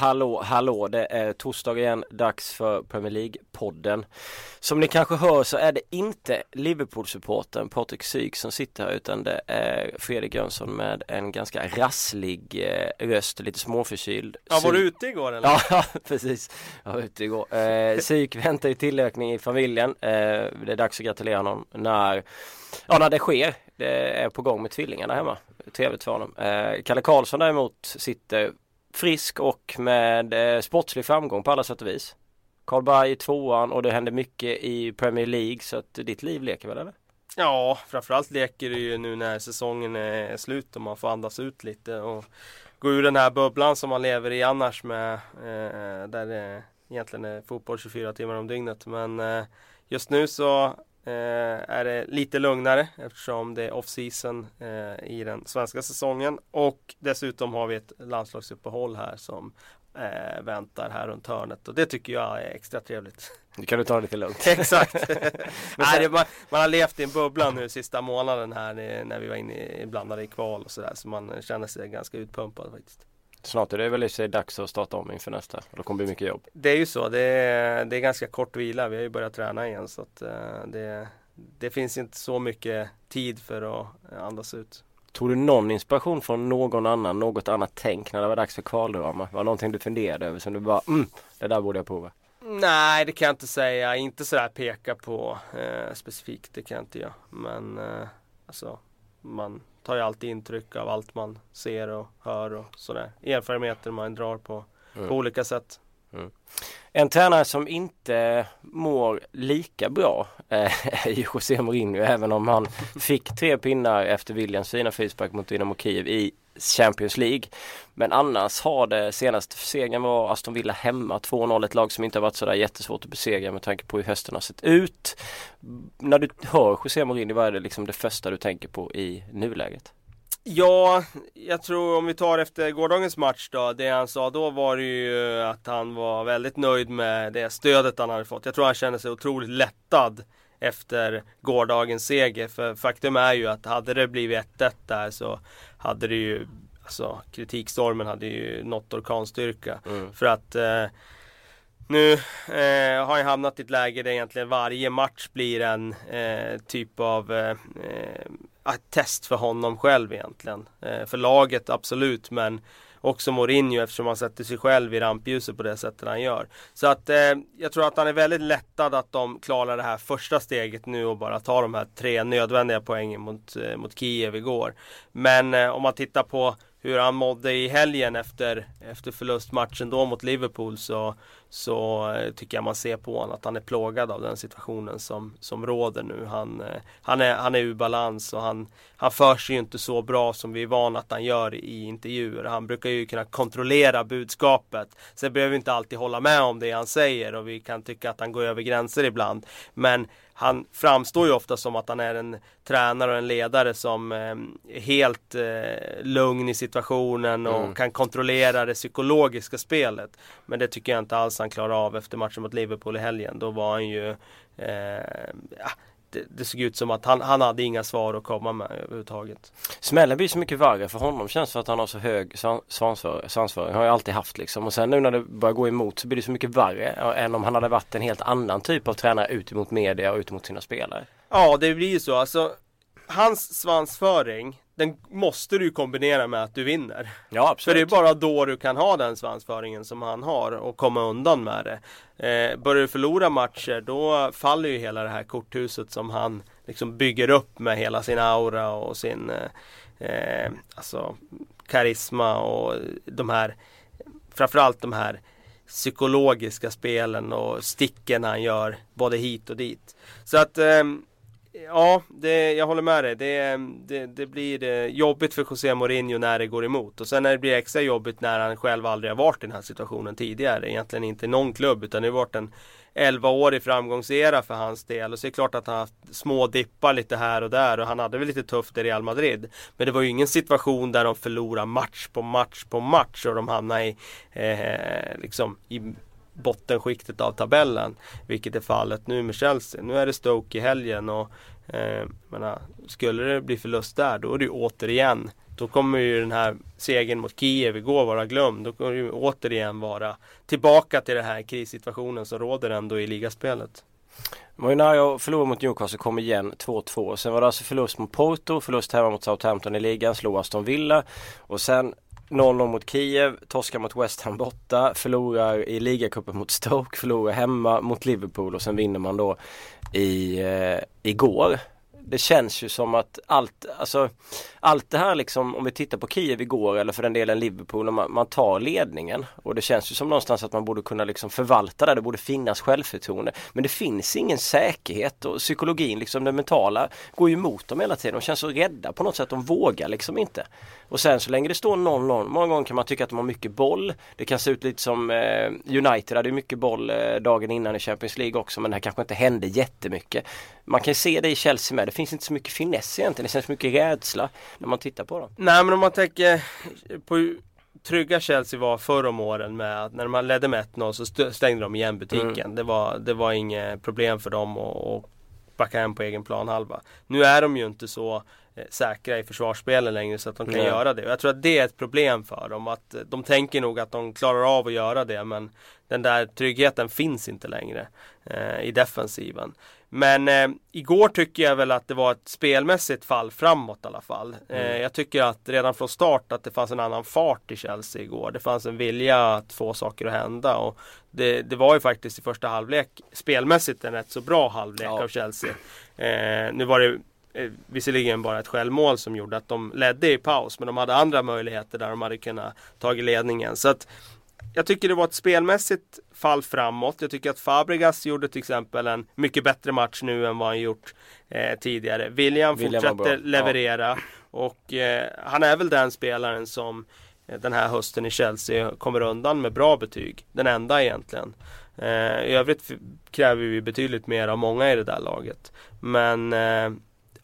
Hallå, hallå. Det är torsdag igen, dags för Premier League-podden. Som ni kanske hör så är det inte Liverpool-supporten Patrik Syk som sitter här utan det är Fredrik Jönsson med en ganska rasslig eh, röst, lite småförkyld. Ja, var du ute igår eller? Ja, precis. Jag var ute igår. Eh, Syk väntar ju tillökning i familjen. Eh, det är dags att gratulera honom när, ja, när det sker. Det är på gång med tvillingarna hemma. Trevligt för honom. Eh, Kalle Karlsson däremot sitter frisk och med eh, sportslig framgång på alla sätt och vis. Karlberg i tvåan och det händer mycket i Premier League så att ditt liv leker väl eller? Ja, framförallt leker det ju nu när säsongen är slut och man får andas ut lite och gå ur den här bubblan som man lever i annars med eh, där det egentligen är fotboll 24 timmar om dygnet. Men eh, just nu så är det lite lugnare eftersom det är off-season eh, i den svenska säsongen. Och dessutom har vi ett landslagsuppehåll här som eh, väntar här runt hörnet. Och det tycker jag är extra trevligt. Nu kan du ta det lite lugnt. Exakt. Nej, man, man, har levt i en bubbla nu sista månaden här när vi var inne i, blandade i kval och sådär. Så man känner sig ganska utpumpad faktiskt. Snart är det väl i sig dags att starta om inför nästa. Då kommer det bli mycket jobb. Det är ju så. Det är, det är ganska kort vila. Vi har ju börjat träna igen så att uh, det, det finns inte så mycket tid för att andas ut. Tog du någon inspiration från någon annan, något annat tänk när det var dags för kvaldrama? Var det någonting du funderade över som du bara, mm, det där borde jag prova? Nej, det kan jag inte säga. Inte sådär peka på eh, specifikt, det kan jag inte göra. Men eh, alltså, man tar ju alltid intryck av allt man ser och hör och sådär. Erfarenheter man drar på, mm. på olika sätt. Mm. En tränare som inte mår lika bra eh, är ju José Mourinho även om han fick tre pinnar efter Williams fina frispark mot Dynamo Kiev i Champions League. Men annars har det senaste segern var Aston Villa hemma 2-0 ett lag som inte har varit sådär jättesvårt att besegra med tanke på hur hösten har sett ut. När du hör José Mourinho, vad är det liksom det första du tänker på i nuläget? Ja, jag tror om vi tar efter gårdagens match då. Det han sa då var det ju att han var väldigt nöjd med det stödet han hade fått. Jag tror han kände sig otroligt lättad efter gårdagens seger. För faktum är ju att hade det blivit 1-1 där så hade det ju, alltså kritikstormen hade ju nått orkanstyrka. Mm. För att eh, nu eh, har jag hamnat i ett läge där egentligen varje match blir en eh, typ av eh, eh test för honom själv egentligen. Eh, för laget absolut men också Mourinho eftersom han sätter sig själv i rampljuset på det sättet han gör. Så att eh, jag tror att han är väldigt lättad att de klarar det här första steget nu och bara tar de här tre nödvändiga poängen mot, eh, mot Kiev igår. Men eh, om man tittar på hur han mådde i helgen efter, efter förlustmatchen då mot Liverpool så, så eh, tycker jag man ser på honom att han är plågad av den situationen som, som råder nu. Han, eh, han, är, han är ur balans och han, han för sig ju inte så bra som vi är vana att han gör i intervjuer. Han brukar ju kunna kontrollera budskapet. Sen behöver vi inte alltid hålla med om det han säger och vi kan tycka att han går över gränser ibland. Men han framstår ju ofta som att han är en tränare och en ledare som eh, är helt eh, lugn i situationen och mm. kan kontrollera det psykologiska spelet. Men det tycker jag inte alls han klarar av efter matchen mot Liverpool i helgen. Då var han ju eh, ja, det, det, såg ut som att han, han hade inga svar att komma med överhuvudtaget. Smällen blir så mycket värre för honom känns för att han har så hög svansföring. Har jag alltid haft liksom. Och sen nu när det börjar gå emot så blir det så mycket värre än om han hade varit en helt annan typ av tränare ut emot media och ut emot sina spelare. Ja det blir ju så. Alltså, hans svansföring den måste du kombinera med att du vinner. Ja, absolut. För det är bara då du kan ha den svansföringen som han har och komma undan med det. Eh, börjar du förlora matcher då faller ju hela det här korthuset som han liksom bygger upp med hela sin aura och sin eh, eh alltså, karisma och de här framförallt de här psykologiska spelen och sticken han gör både hit och dit. Så att eh, Ja, det, jag håller med dig. Det, det, det blir eh, jobbigt för José Mourinho när det går emot. Och sen när det blir extra jobbigt när han själv aldrig har varit i den här situationen tidigare. Egentligen inte i någon klubb utan det har varit en 11-årig framgångsera för hans del. Och så är det klart att han har haft små dippar lite här och där och han hade väl lite tufft i Real Madrid. Men det var ju ingen situation där de förlorade match på match på match och de hamnade i, eh, liksom, i bottenskiktet av tabellen. Vilket är fallet nu med Chelsea. Nu är det Stoke i helgen och eh, menar, skulle det bli förlust där då är det ju återigen Då kommer ju den här segern mot Kiev igår vara glömd. Då kommer det återigen vara tillbaka till den här krissituationen som råder ändå i ligaspelet. Det var ju nära mot Newcastle kom igen 2-2. Sen var det alltså förlust mot Porto, förlust hemma mot Southampton i ligan, slog Aston Villa. Och sen 0-0 mot Kiev, torskar mot West Ham borta, förlorar i ligacupen mot Stoke, förlorar hemma mot Liverpool och sen vinner man då i, eh, igår det känns ju som att allt, alltså allt det här liksom om vi tittar på Kiev igår eller för den delen Liverpool man, man tar ledningen och det känns ju som någonstans att man borde kunna liksom förvalta det, det borde finnas självförtroende men det finns ingen säkerhet och psykologin liksom det mentala går ju emot dem hela tiden, de känns så rädda på något sätt, de vågar liksom inte. Och sen så länge det står 0-0, många gånger kan man tycka att de har mycket boll. Det kan se ut lite som eh, United hade mycket boll eh, dagen innan i Champions League också men det här kanske inte hände jättemycket. Man kan se det i Chelsea med, det finns inte så mycket finess egentligen, det känns mycket rädsla när man tittar på dem. Nej men om man tänker på trygga Chelsea var förr om åren med att när man ledde med 1-0 så stängde de igen butiken. Mm. Det, var, det var inget problem för dem att backa hem på egen planhalva. Nu är de ju inte så Eh, säkra i försvarsspelen längre så att de kan Nej. göra det. Och jag tror att det är ett problem för dem. Att eh, de tänker nog att de klarar av att göra det men den där tryggheten finns inte längre eh, i defensiven. Men eh, igår tycker jag väl att det var ett spelmässigt fall framåt i alla fall. Eh, mm. jag tycker att redan från start att det fanns en annan fart i Chelsea igår. Det fanns en vilja att få saker att hända. Och det, det var ju faktiskt i första halvlek spelmässigt en rätt så bra halvlek ja. av Chelsea. Eh, nu var det eh, visserligen bara ett självmål som gjorde att de ledde i paus. Men de hade andra möjligheter där de hade kunnat tagit ledningen. Så att jag tycker det var ett spelmässigt fall framåt. Jag tycker att Fabregas gjorde till exempel en mycket bättre match nu än vad han gjort eh, tidigare. William, William fortsätter leverera. Ja. Och eh, han är väl den spelaren som eh, den här hösten i Chelsea kommer undan med bra betyg. Den enda egentligen. Eh, I övrigt kräver vi betydligt mer av många i det där laget. Men eh,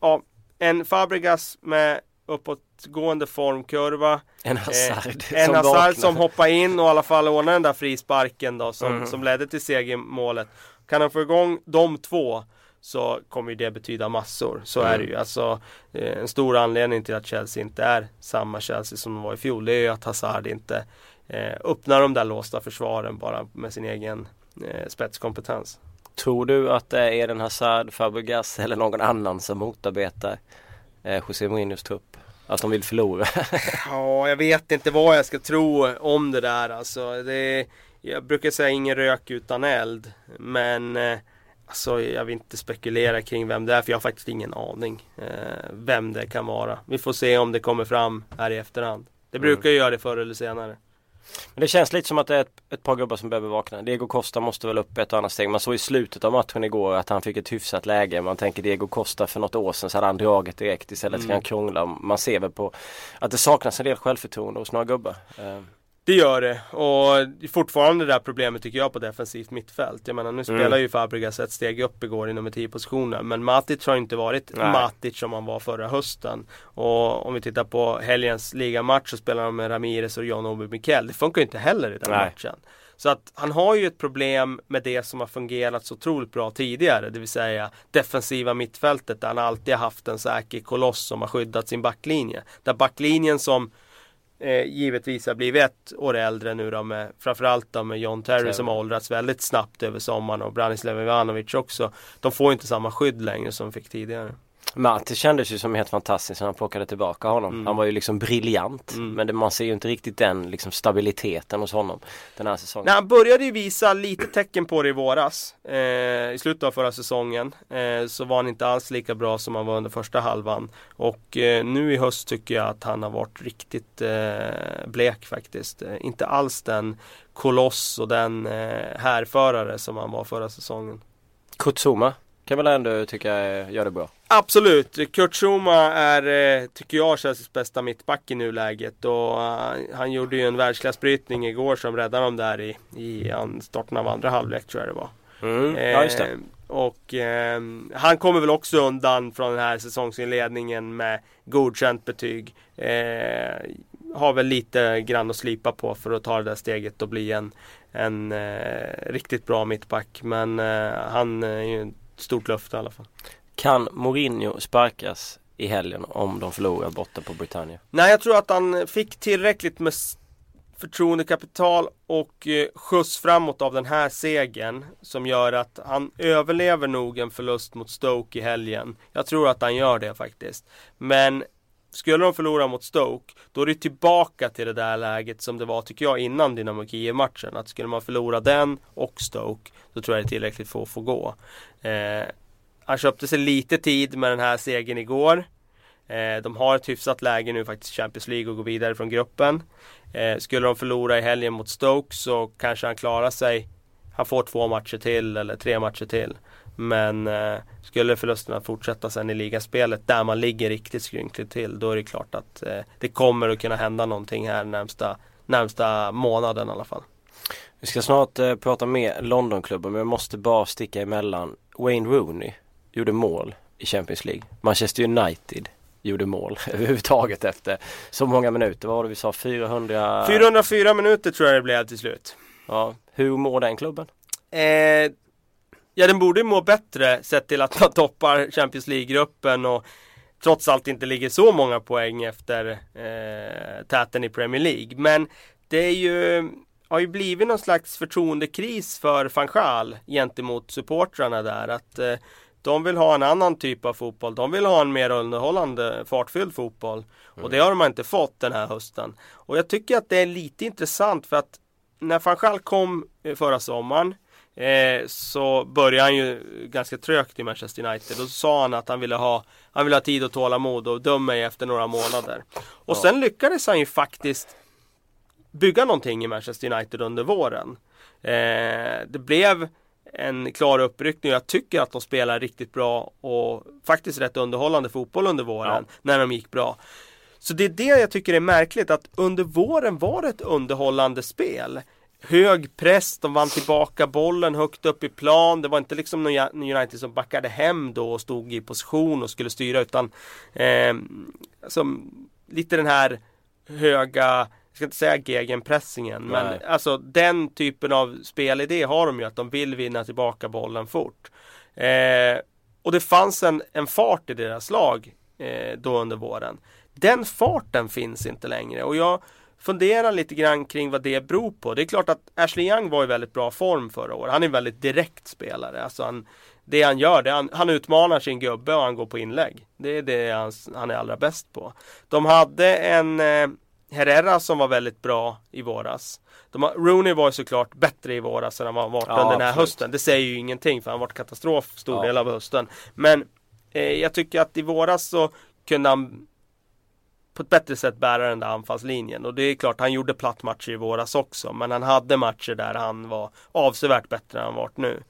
ja, en Fabregas med uppåtgående formkurva. En Hazard. Eh, en som Hazard som hoppar in och i alla fall ordnar den där frisparken då som, mm. som ledde till segermålet. Kan han få igång de två så kommer det betyda massor. Så mm. är det ju. Alltså, eh, en stor anledning till att Chelsea inte är samma Chelsea som de var i fjol. Det är ju att Hazard inte eh, öppnar de där låsta försvaren bara med sin egen eh, spetskompetens. Tror du att det är Eden Hazard, Fabregas eller någon annan som motarbetar eh, José Mourinhos trupp? Att de vill förlora? ja, jag vet inte vad jag ska tro om det där alltså. Det, jag brukar säga ingen rök utan eld. Men eh, alltså, jag vill inte spekulera kring vem det är för jag har faktiskt ingen aning eh, vem det kan vara. Vi får se om det kommer fram här i efterhand. Det brukar mm. ju göra det förr eller senare. Men det känns lite som att det är ett, ett par gubbar som behöver vakna. Diego Costa måste väl upp ett och annat steg. Man såg i slutet av matchen igår att han fick ett hyfsat läge. Man tänker Diego Costa för något år sedan så hade han dragit direkt istället mm. han krångla. Man ser väl på att det saknas en del självförtroende hos några gubbar. Det gör det och fortfarande det där problemet tycker jag på defensivt mittfält. Jag menar nu mm. spelar ju Fabregas ett steg upp igår i nummer 10 positionen. Men Matic har inte varit Nej. Matic som han var förra hösten. Och om vi tittar på helgens ligamatch så spelar de med Ramirez och John Obi Mikel. Det funkar ju inte heller i den Nej. matchen. Så att han har ju ett problem med det som har fungerat så otroligt bra tidigare. Det vill säga defensiva mittfältet där han alltid har haft en säker koloss som har skyddat sin backlinje. Där backlinjen som eh, givetvis har blivit ett år äldre nu då med framförallt då med John Terry som har åldrats väldigt snabbt över sommaren och Branislav Ivanovic också. De får inte samma skydd längre som de fick tidigare. Matti kändes ju som helt fantastisk när han plockade tillbaka honom. Mm. Han var ju liksom briljant. Mm. Men det, man ser ju inte riktigt den liksom stabiliteten hos honom den här säsongen. Nej, han började ju visa lite tecken på det i våras. Eh, I slutet av förra säsongen. Eh, så var han inte alls lika bra som han var under första halvan. Och eh, nu i höst tycker jag att han har varit riktigt eh, blek faktiskt. Eh, inte alls den koloss och den eh, härförare som han var förra säsongen. Kutsuma kan väl ändå tycka gör det bra. Absolut. Kurt Zuma är, eh, tycker jag, Chelseas bästa mittback i nuläget. Och uh, han gjorde ju en världsklassbrytning igår som räddade dem där i, i starten av andra halvlek tror jag det var. Mm, ja, just det. Eh, och eh, han kommer väl också undan från den här säsongsinledningen med godkänt betyg. Eh, har väl lite grann att slipa på för att ta det där steget och bli en, en eh, riktigt bra mittback. Men han är ju stort löfte i alla fall. Kan Mourinho sparkas i helgen om de förlorar borta på Britannia? Nej, jag tror att han fick tillräckligt med förtroendekapital och eh, skjuts framåt av den här segern som gör att han överlever nog en förlust mot Stoke i helgen. Jag tror att han gör det faktiskt. Men skulle de förlora mot Stoke, då är det tillbaka till det där läget som det var tycker jag innan Dynamo Kiev-matchen. Att skulle man förlora den och Stoke, då tror jag det är tillräckligt för att få gå. Eh, han köpte sig lite tid med den här segern igår. Eh, de har ett hyfsat läge nu faktiskt i Champions League och gå vidare från gruppen. Eh, skulle de förlora i helgen mot Stoke så kanske han klarar sig. Han får två matcher till eller tre matcher till. Men eh, skulle förlusterna fortsätta sen i ligaspelet där man ligger riktigt skrynkligt till då är det klart att eh, det kommer att kunna hända någonting här närmsta, närmsta månaden i alla fall. Vi ska snart eh, prata med Londonklubben men jag måste bara sticka emellan. Wayne Rooney gjorde mål i Champions League. Manchester United gjorde mål överhuvudtaget efter så många minuter. Vad var det vi sa? 400... 404 minuter tror jag det blev till slut. Ja, hur mår den klubben? Eh, ja, den borde må bättre sett till att man toppar Champions League-gruppen och trots allt inte ligger så många poäng efter eh, täten i Premier League. Men det är ju har ju blivit någon slags förtroendekris för Fanchal gentemot supportrarna där. Att eh, de vill ha en annan typ av fotboll. De vill ha en mer underhållande, fartfylld fotboll. Mm. Och det har de inte fått den här hösten. Och jag tycker att det är lite intressant för att när van kom eh, förra sommaren eh, så började han ju ganska trögt i Manchester United. Då sa han att han ville ha, han ville ha tid och tålamod och döma mig efter några månader. Och ja. sen lyckades han ju faktiskt bygga någonting i Manchester United under våren. Eh, det blev en klar uppryckning. Jag tycker att de spelar riktigt bra och faktiskt rätt underhållande fotboll under våren ja. när de gick bra. Så det är det jag tycker är märkligt att under våren var det ett underhållande spel. Hög press, de vann tillbaka bollen högt upp i plan. Det var inte liksom någon United som backade hem då och stod i position och skulle styra utan eh, alltså, lite den här höga jag ska inte säga gegenpressingen men alltså den typen av spelidé har de ju att de vill vinna tillbaka bollen fort. Eh, och det fanns en, en fart i deras lag eh, då under våren. Den farten finns inte längre och jag funderar lite grann kring vad det beror på. Det är klart att Ashley Young var i väldigt bra form förra året. Han är en väldigt direkt spelare. Alltså han, det han gör, det han, han utmanar sin gubbe och han går på inlägg. Det är det han, han är allra bäst på. De hade en eh, Herrera som var väldigt bra i våras. De Rooney var såklart bättre i våras än han var varit ja, den här absolut. hösten. Det säger ju ingenting för han har varit katastrof stor ja. del av hösten. Men eh, jag tycker att i våras så kunde han på ett bättre sätt bära den där anfallslinjen. Och det är klart, han gjorde platt matcher i våras också. Men han hade matcher där han var avsevärt bättre än han varit nu.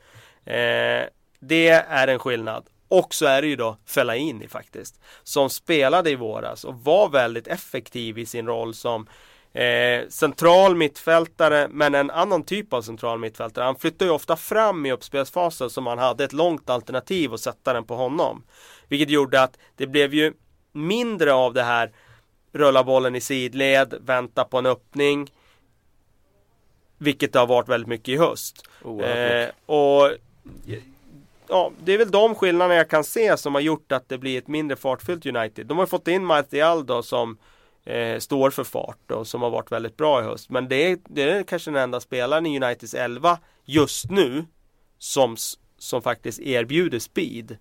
Eh, det är en skillnad. Och så är det ju då Fellaini faktiskt. Som spelade i våras och var väldigt effektiv i sin roll som eh, central mittfältare men en annan typ av central mittfältare. Han flyttar ju ofta fram i uppspelsfasen som han hade ett långt alternativ att sätta den på honom. Vilket gjorde att det blev ju mindre av det här rulla bollen i sidled, vänta på en öppning. Vilket det har varit väldigt mycket i höst. Eh, och ja, det är väl de skillnaderna jag kan se som har gjort att det blir ett mindre fartfyllt United. De har fått in Martial då som eh, står för fart och som har varit väldigt bra i höst. Men det är, det är kanske den enda spelaren i Uniteds 11 just nu som, som faktiskt erbjuder speed.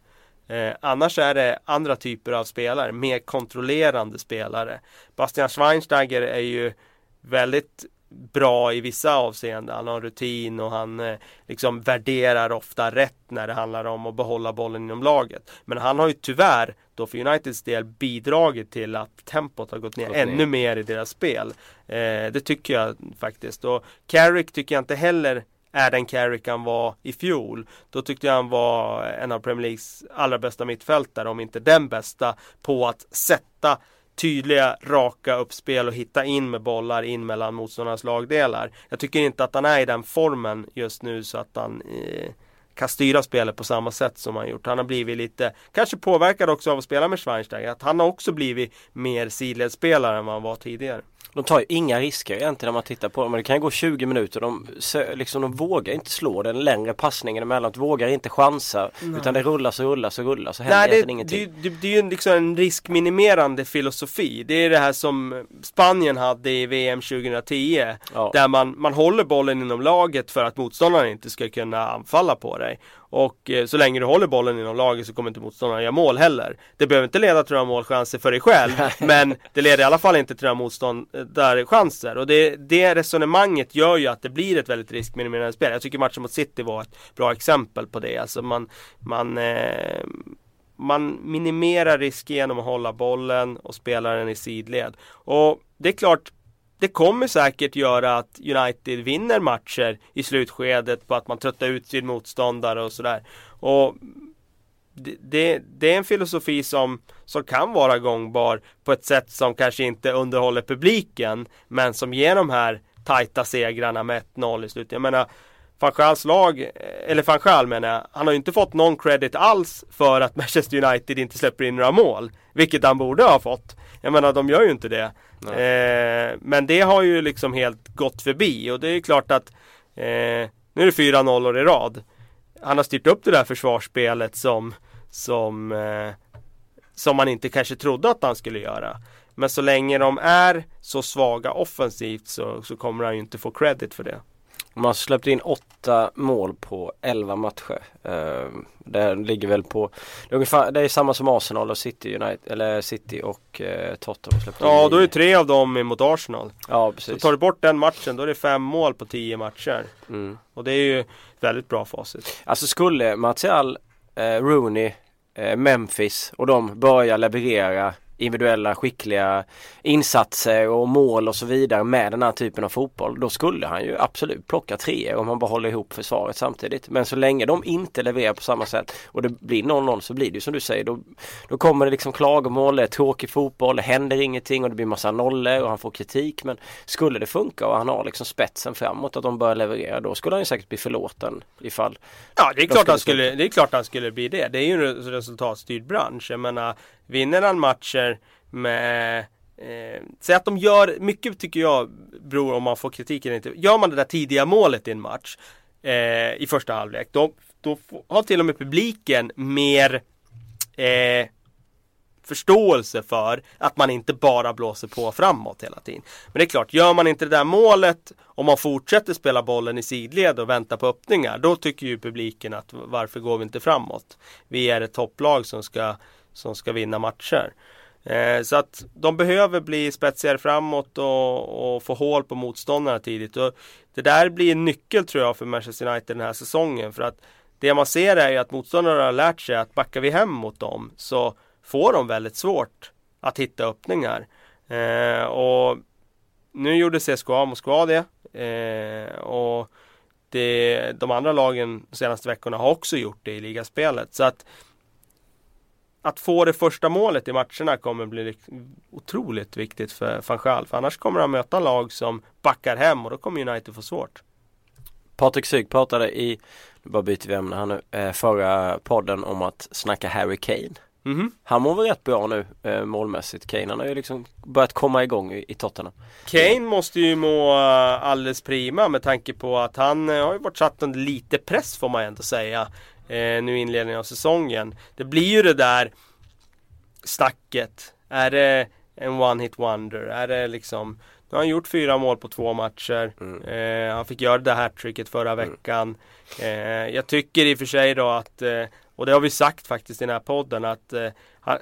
Eh, annars är det andra typer av spelare, mer kontrollerande spelare. Bastian Schweinsteiger är ju väldigt bra i vissa avseenden. Han har rutin och han eh, liksom värderar ofta rätt när det handlar om att behålla bollen inom laget. Men han har ju tyvärr då för Uniteds del bidragit till att tempot har gått ner gått ännu ner. mer i deras spel. Eh, det tycker jag faktiskt. Och Carrick tycker jag inte heller Adam Carrick han var i fjol. Då tyckte jag han var en av Premier Leagues allra bästa mittfältare, om inte den bästa, på att sätta tydliga, raka uppspel och hitta in med bollar in mellan motståndarnas lagdelar. Jag tycker inte att han är i den formen just nu så att han eh, kan styra spelet på samma sätt som han gjort. Han har blivit lite, kanske påverkad också av att spela med Schweinsteiger, att han har också blivit mer sidledsspelare än vad han var tidigare. De tar ju inga risker egentligen när man tittar på dem. Det kan gå 20 minuter. De, liksom, de vågar inte slå den längre passningen emellanåt. Vågar inte chansa. Mm. Utan det rullas och rullas och rullas och händer Nej, det, ingenting. Det, det, det är ju liksom en riskminimerande filosofi. Det är det här som Spanien hade i VM 2010. Ja. Där man, man håller bollen inom laget för att motståndaren inte ska kunna anfalla på dig. Och eh, så länge du håller bollen inom laget så kommer inte motståndaren göra mål heller. Det behöver inte leda till några målchanser för dig själv. men det leder i alla fall inte till några motståndarchanser. Och det, det resonemanget gör ju att det blir ett väldigt riskminimerande spel. Jag tycker matchen mot City var ett bra exempel på det. Alltså man, man eh, man minimerar risk genom att hålla bollen och spela den i sidled. Och det är klart, det kommer säkert göra att United vinner matcher i slutskedet på att man tröttar ut sin motståndare och sådär. Och det, det, det, är en filosofi som, som kan vara gångbar på ett sätt som kanske inte underhåller publiken men som ger de här tajta segrarna med 1-0 i slutet. Jag menar Fanchals lag, eller Fanchal menar jag, han har ju inte fått någon credit alls för att Manchester United inte släpper in några mål. Vilket han borde ha fått. Jag menar de gör ju inte det. Eh, men det har ju liksom helt gått förbi och det är klart att eh, nu är det fyra nollor i rad. Han har styrt upp det där försvarsspelet som som eh, som man inte kanske trodde att han skulle göra. Men så länge de är så svaga offensivt så, så kommer han ju inte få credit för det. Man har släppt in åtta mål på elva matcher. Uh, det ligger väl på det är, ungefär, det är samma som Arsenal och City United eller City och uh, Tottenham släppt Ja in då är tre av dem mot Arsenal. Ja precis. Så tar du bort den matchen då är det fem mål på tio matcher. Mm. Och det är ju väldigt bra facit. Alltså skulle Martial, uh, Rooney, Memphis och de börja leverera individuella skickliga insatser och mål och så vidare med den här typen av fotboll. Då skulle han ju absolut plocka tre om han bara håller ihop försvaret samtidigt. Men så länge de inte levererar på samma sätt och det blir 0-0 så blir det ju som du säger. Då, då kommer det liksom klagomål, det är tråkig fotboll, det händer ingenting och det blir massa nollor och han får kritik. Men skulle det funka och han har liksom spetsen framåt att de börjar leverera då skulle han ju säkert bli förlåten ifall Ja det är klart han skulle, det är klart han skulle bli det. Det är ju en resultatstyrd bransch. Jag menar Vinner han matcher med eh, Säg att de gör, mycket tycker jag beror om man får kritik eller inte. Gör man det där tidiga målet i en match eh, i första halvlek. Då, då har till och med publiken mer eh, förståelse för att man inte bara blåser på framåt hela tiden. Men det är klart, gör man inte det där målet och man fortsätter spela bollen i sidled och vänta på öppningar. Då tycker ju publiken att varför går vi inte framåt? Vi är ett topplag som ska som ska vinna matcher. Eh, så att de behöver bli spetsigare framåt och, och, få hål på motståndarna tidigt. Och det där blir en nyckel tror jag för Manchester United den här säsongen. För att det man ser är ju att motståndarna har lärt sig att backar vi hem mot dem så får de väldigt svårt att hitta öppningar. Eh, och nu gjorde CSKA Moskva det. Eh, och det, de andra lagen de senaste veckorna har också gjort det i ligaspelet. Så att att få det första målet i matcherna kommer bli otroligt viktigt för van Gaal. För annars kommer han möta lag som backar hem och då kommer United få svårt. Patrik Syk pratade i, nu bara byter vi ämne här nu, eh, förra podden om att snacka Harry Kane. Mm -hmm. Han mår väl rätt bra nu eh, målmässigt. Kane han har ju liksom börjat komma igång i, i Tottenham. Kane måste ju må eh, alldeles prima med tanke på att han har ju varit satt under lite press får man ändå säga eh, nu i inledningen av säsongen. Det blir ju det där snacket. Är det en one hit wonder? Är det liksom nu har han gjort fyra mål på två matcher. Mm. Eh, han fick göra det hattricket förra mm. veckan. Eh, jag tycker i och för sig då att, eh, och det har vi sagt faktiskt i den här podden, att eh, han,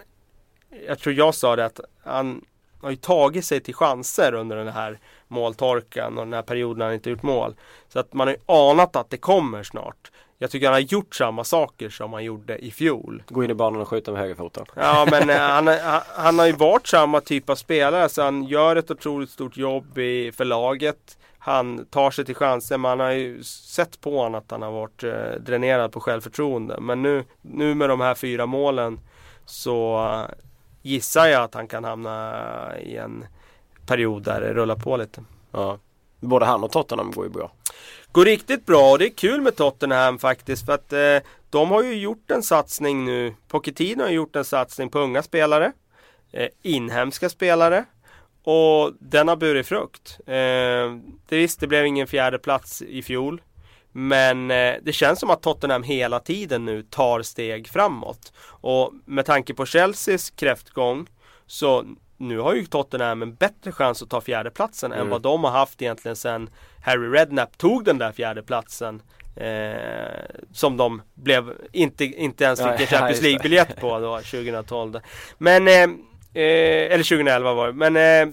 jag tror jag sa det att han har ju tagit sig till chanser under den här måltorkan och den här perioden han inte gjort mål. Så att man har ju anat att det kommer snart. Jag tycker han har gjort samma saker som han gjorde i fjol. Gå in i banan och skjuta med högerfoten. Ja men eh, han, han, han, har ju varit samma typ av spelare så han gör ett otroligt stort jobb i, för laget. Han tar sig till chanser. Man har ju sett på honom att han har varit eh, dränerad på självförtroende. Men nu, nu med de här fyra målen så uh, gissar jag att han kan hamna i en period där det rullar på lite. Ja. Både han och Tottenham går ju bra. Går riktigt bra och det är kul med Tottenham faktiskt för att eh, de har ju gjort en satsning nu. Pochettino har gjort en satsning på unga spelare. Eh, inhemska spelare. Och den har burit frukt. Eh, det visst, det blev ingen fjärde plats i fjol. Men eh, det känns som att Tottenham hela tiden nu tar steg framåt. Och med tanke på Chelseas kräftgång så nu har ju Tottenham en bättre chans att ta fjärdeplatsen mm. än vad de har haft egentligen sen Harry Redknapp tog den där fjärdeplatsen. Eh, som de blev, inte, inte ens fick en Champions League-biljett på då 2012. Men, eh, eh, eller 2011 var det. Men eh,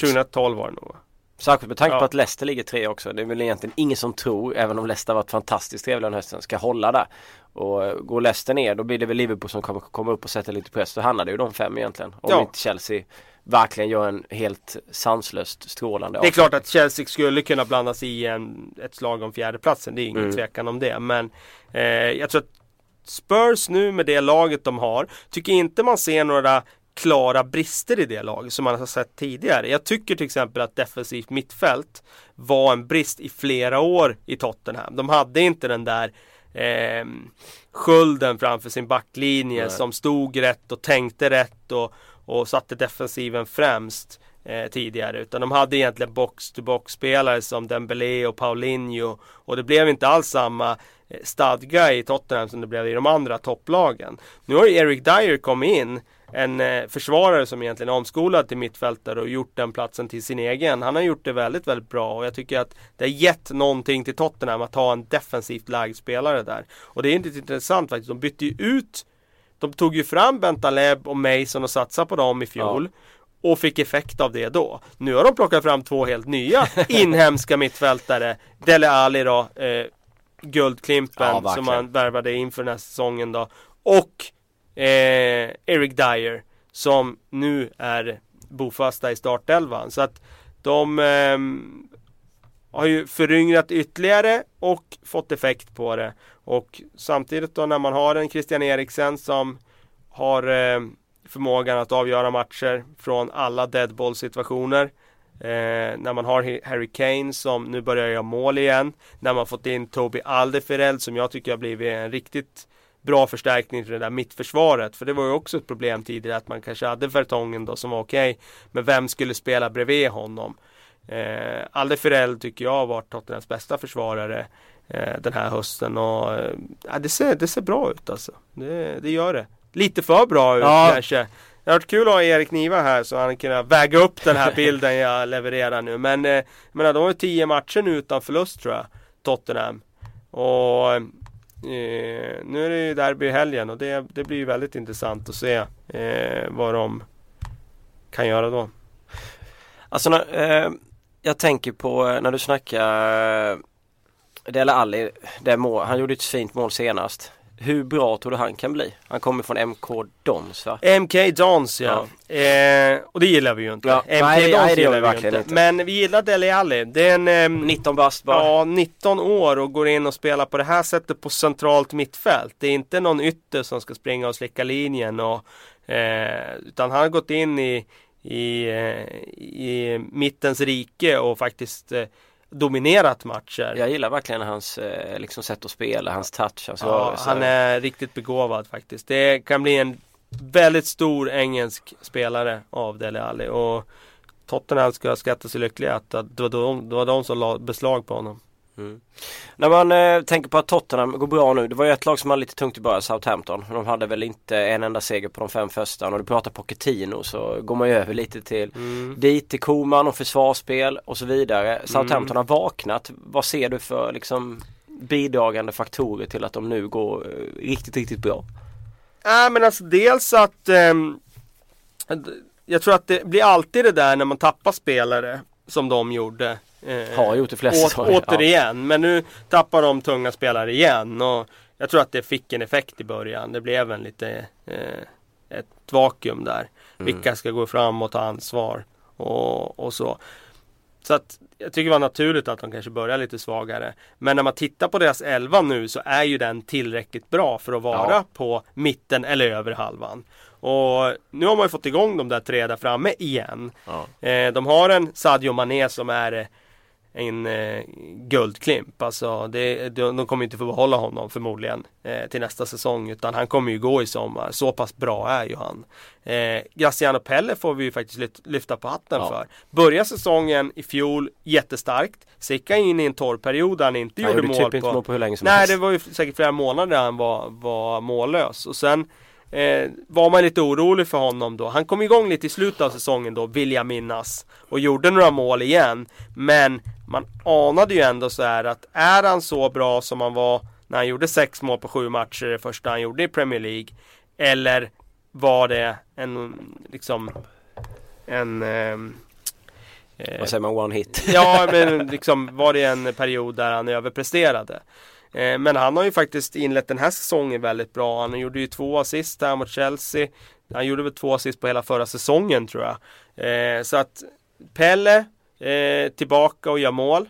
2012 eh, var det nog Särskilt med tanke ja. på att Leicester ligger tre också. Det är väl egentligen ingen som tror, även om Leicester varit fantastiskt trevliga den hösten, ska hålla där. Och eh, går Leicester ner då blir det väl Liverpool som kommer komma upp och sätta lite press. Då handlar det ju de fem egentligen. Om ja. inte Chelsea verkligen gör en helt sanslöst strålande Det är klart att Chelsea skulle kunna blandas i en, ett slag om fjärdeplatsen. Det är ingen mm. tvekan om det. Men eh, jag tror att Spurs nu med det laget de har, tycker inte man ser några klara brister i det laget som man har sett tidigare. Jag tycker till exempel att defensivt mittfält var en brist i flera år i Tottenham. De hade inte den där eh, skölden framför sin backlinje Nej. som stod rätt och tänkte rätt och, och satte defensiven främst eh, tidigare. Utan de hade egentligen box-to-box spelare som Dembélé och Paulinho. Och det blev inte alls samma eh, stadga i Tottenham som det blev i de andra topplagen. Nu har ju Eric Dyer kommit in en eh, försvarare som egentligen är omskolad till mittfältare och gjort den platsen till sin egen. Han har gjort det väldigt, väldigt bra och jag tycker att det har gett någonting till Tottenham att ha en defensivt lagd spelare där. Och det är inte intressant faktiskt. De bytte ju ut De tog ju fram Bentaleb och Mason och satsade på dem i fjol. Ja och fick effekt av det då. Nu har de plockat fram två helt nya inhemska mittfältare. Dele Alli då, eh, Guldklimpen ja, som man värvade inför den här säsongen då. Och eh, Eric Dyer som nu är bofasta i startelvan. Så att de eh, har ju föryngrat ytterligare och fått effekt på det. Och samtidigt då när man har en Christian Eriksen som har eh, förmågan att avgöra matcher från alla deadball situationer. Eh, när man har Harry Kane som nu börjar göra mål igen. När man fått in Toby Alderfereld som jag tycker har blivit en riktigt bra förstärkning till det där mittförsvaret. För det var ju också ett problem tidigare att man kanske hade Vertongen då som var okej. Okay, men vem skulle spela bredvid honom? Eh, Alderfereld tycker jag har varit Tottenhams bästa försvarare eh, den här hösten och eh, det, ser, det ser bra ut alltså. Det, det gör det. Lite för bra ut ja. kanske. Det har varit kul att ha Erik Niva här så han kan väga upp den här bilden jag levererar nu. Men eh, menar, de har ju tio matcher nu utan förlust tror jag. Tottenham. Och Eh, nu är det ju derby i helgen och det, det blir ju väldigt intressant att se eh, vad de kan göra då. Alltså eh, jag tänker på eh, när du snackar eh, Dele Alli, det mål, han gjorde ett fint mål senast. Hur bra tror du han kan bli? Han kommer från MK Dons va? MK Dons ja. ja. Eh, och det gillar vi ju inte. Ja. MK nej, Dons nej, det gillar vi verkligen inte. Men vi gillar Dele Alli. Det är en... Eh, 19 bast bara. Ja, 19 år och går in och spelar på det här sättet på centralt mittfält. Det är inte någon ytter som ska springa och slicka linjen och... Eh, utan han har gått in i, i, eh, i mittens rike och faktiskt eh, dominerat matcher. Jag gillar verkligen hans eh, liksom sätt att spela, hans touch, hans ja, Han är riktigt begåvad faktiskt. Det kan bli en väldigt stor engelsk spelare av Dele Alli och Tottenham ska skatta sig lyckliga att det var de, det var de som la beslag på honom. Mm. När man eh, tänker på att Tottenham går bra nu. Det var ju ett lag som hade lite tungt i början, Southampton. De hade väl inte en enda seger på de fem första. Och du pratar Pochettino så går man ju över lite till mm. dit till Koman och försvarsspel och så vidare. Southampton mm. har vaknat. Vad ser du för liksom bidragande faktorer till att de nu går eh, riktigt, riktigt bra? Ja äh, men alltså dels att eh, Jag tror att det blir alltid det där när man tappar spelare som de gjorde Eh, har gjort det flesta å, Återigen, ja. men nu tappar de tunga spelare igen. Och jag tror att det fick en effekt i början. Det blev en lite eh, ett vakuum där. Mm. Vilka ska gå fram och ta ansvar och, och så. Så att jag tycker det var naturligt att de kanske börjar lite svagare. Men när man tittar på deras elva nu så är ju den tillräckligt bra för att vara ja. på mitten eller över halvan. Och nu har man ju fått igång de där tre där framme igen. Ja. Eh, de har en Sadio Mané som är en eh, guldklimp. Alltså det, de, de kommer inte få behålla honom förmodligen eh, till nästa säsong utan han kommer ju gå i sommar. Så pass bra är ju han. Eh, Graciano Pelle får vi ju faktiskt lyfta på hatten ja. för. Börjar säsongen i fjol jättestarkt. Sicka in i en torr period där han inte han gjorde, mål typ på... Inte mål på hur länge som Nej helst. det var ju säkert flera månader han var, var mållös. Och sen eh, var man lite orolig för honom då. Han kom igång lite i slutet av säsongen då, vill jag minnas. Och gjorde några mål igen. Men man anade ju ändå så här att är han så bra som han var när han gjorde sex mål på sju matcher det första han gjorde i Premier League. Eller var det en, liksom, en ehm, eh, vad säger man, one hit? ja, men liksom var det en period där han överpresterade. Eh, men han har ju faktiskt inlett den här säsongen väldigt bra. Han gjorde ju två assist här mot Chelsea. Han gjorde väl två assist på hela förra säsongen tror jag. Eh, så att Pelle eh, tillbaka och gör mål.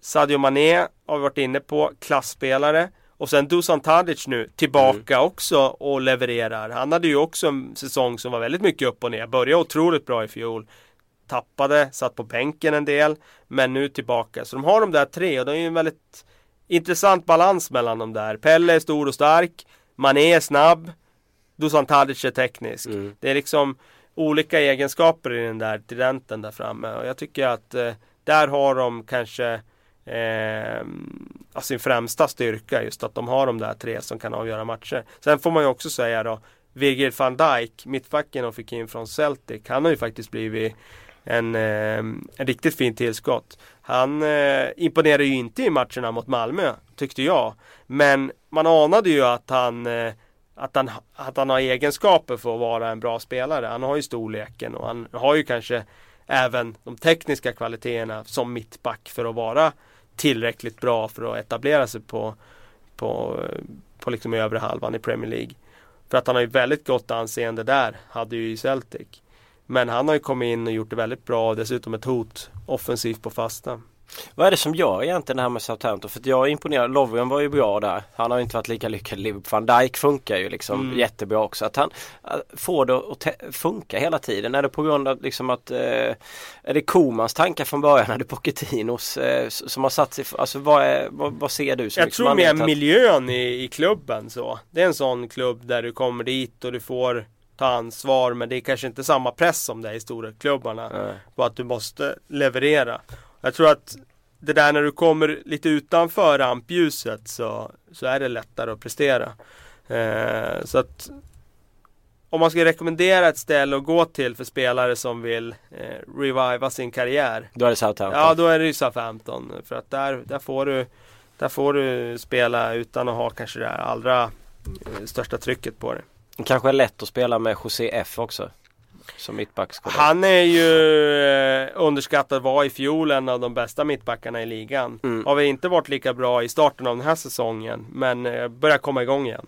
Sadio Mané har vi varit inne på, klassspelare. Och sen Dusan Tadic nu tillbaka mm. också och levererar. Han hade ju också en säsong som var väldigt mycket upp och ner. Började otroligt bra i fjol. Tappade, satt på bänken en del. Men nu tillbaka. Så de har de där tre och det är ju en väldigt intressant balans mellan de där. Pelle är stor och stark. Mané är snabb. Dusan Tadic är teknisk. Mm. Det är liksom olika egenskaper i den där tridenten där framme. Och jag tycker att eh, där har de kanske eh, sin främsta styrka just att de har de där tre som kan avgöra matcher. Sen får man ju också säga då Virgil van Dijk, mittbacken de fick in från Celtic. Han har ju faktiskt blivit en, eh, en riktigt fin tillskott. Han eh, imponerade ju inte i matcherna mot Malmö, tyckte jag. Men man anade ju att han, eh, att han, att han har egenskaper för att vara en bra spelare. Han har ju storleken och han har ju kanske även de tekniska kvaliteterna som mittback för att vara tillräckligt bra för att etablera sig på, på, på liksom övre halvan i Premier League. För att han har ju väldigt gott anseende där, hade ju i Celtic. Men han har ju kommit in och gjort det väldigt bra och dessutom ett hot offensivt på fasta. Vad är det som gör egentligen det här med Southampton? För jag är imponerad. Lovren var ju bra där. Han har inte varit lika lyckad i Liverpool. Van Dijk funkar ju liksom mm. jättebra också. Att han äh, får det att funka hela tiden. Är det på grund av liksom att eh, Är det Komans tankar från början? Är det Pochettinos eh, som har satt sig Alltså vad, är, vad, vad ser du? Som jag liksom tror mer att... miljön i, i klubben så. Det är en sån klubb där du kommer dit och du får ta ansvar men det är kanske inte samma press som det är i storklubbarna. Mm. På att du måste leverera. Jag tror att det där när du kommer lite utanför rampljuset så, så är det lättare att prestera. Eh, så att om man ska rekommendera ett ställe att gå till för spelare som vill eh, reviva sin karriär. Då är det Southampton? Ja, då är det ju Southampton. För att där, där, får du, där får du spela utan att ha kanske det allra eh, största trycket på dig. Kanske är lätt att spela med José F också. Som mittback. Han är ju eh, underskattad, var i fjol en av de bästa mittbackarna i ligan. Mm. Har väl inte varit lika bra i starten av den här säsongen. Men eh, börjar komma igång igen.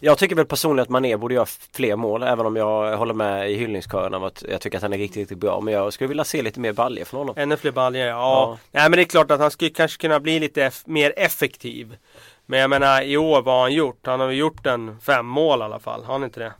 Jag tycker väl personligen att Mané borde göra fler mål även om jag håller med i hyllningskören av att jag tycker att han är riktigt, riktigt bra. Men jag skulle vilja se lite mer baljer från honom. Ännu fler baljer, ja. ja. Nej men det är klart att han skulle kanske kunna bli lite mer effektiv. Men jag menar i år, vad har han gjort? Han har gjort en fem mål i alla fall, har han inte det?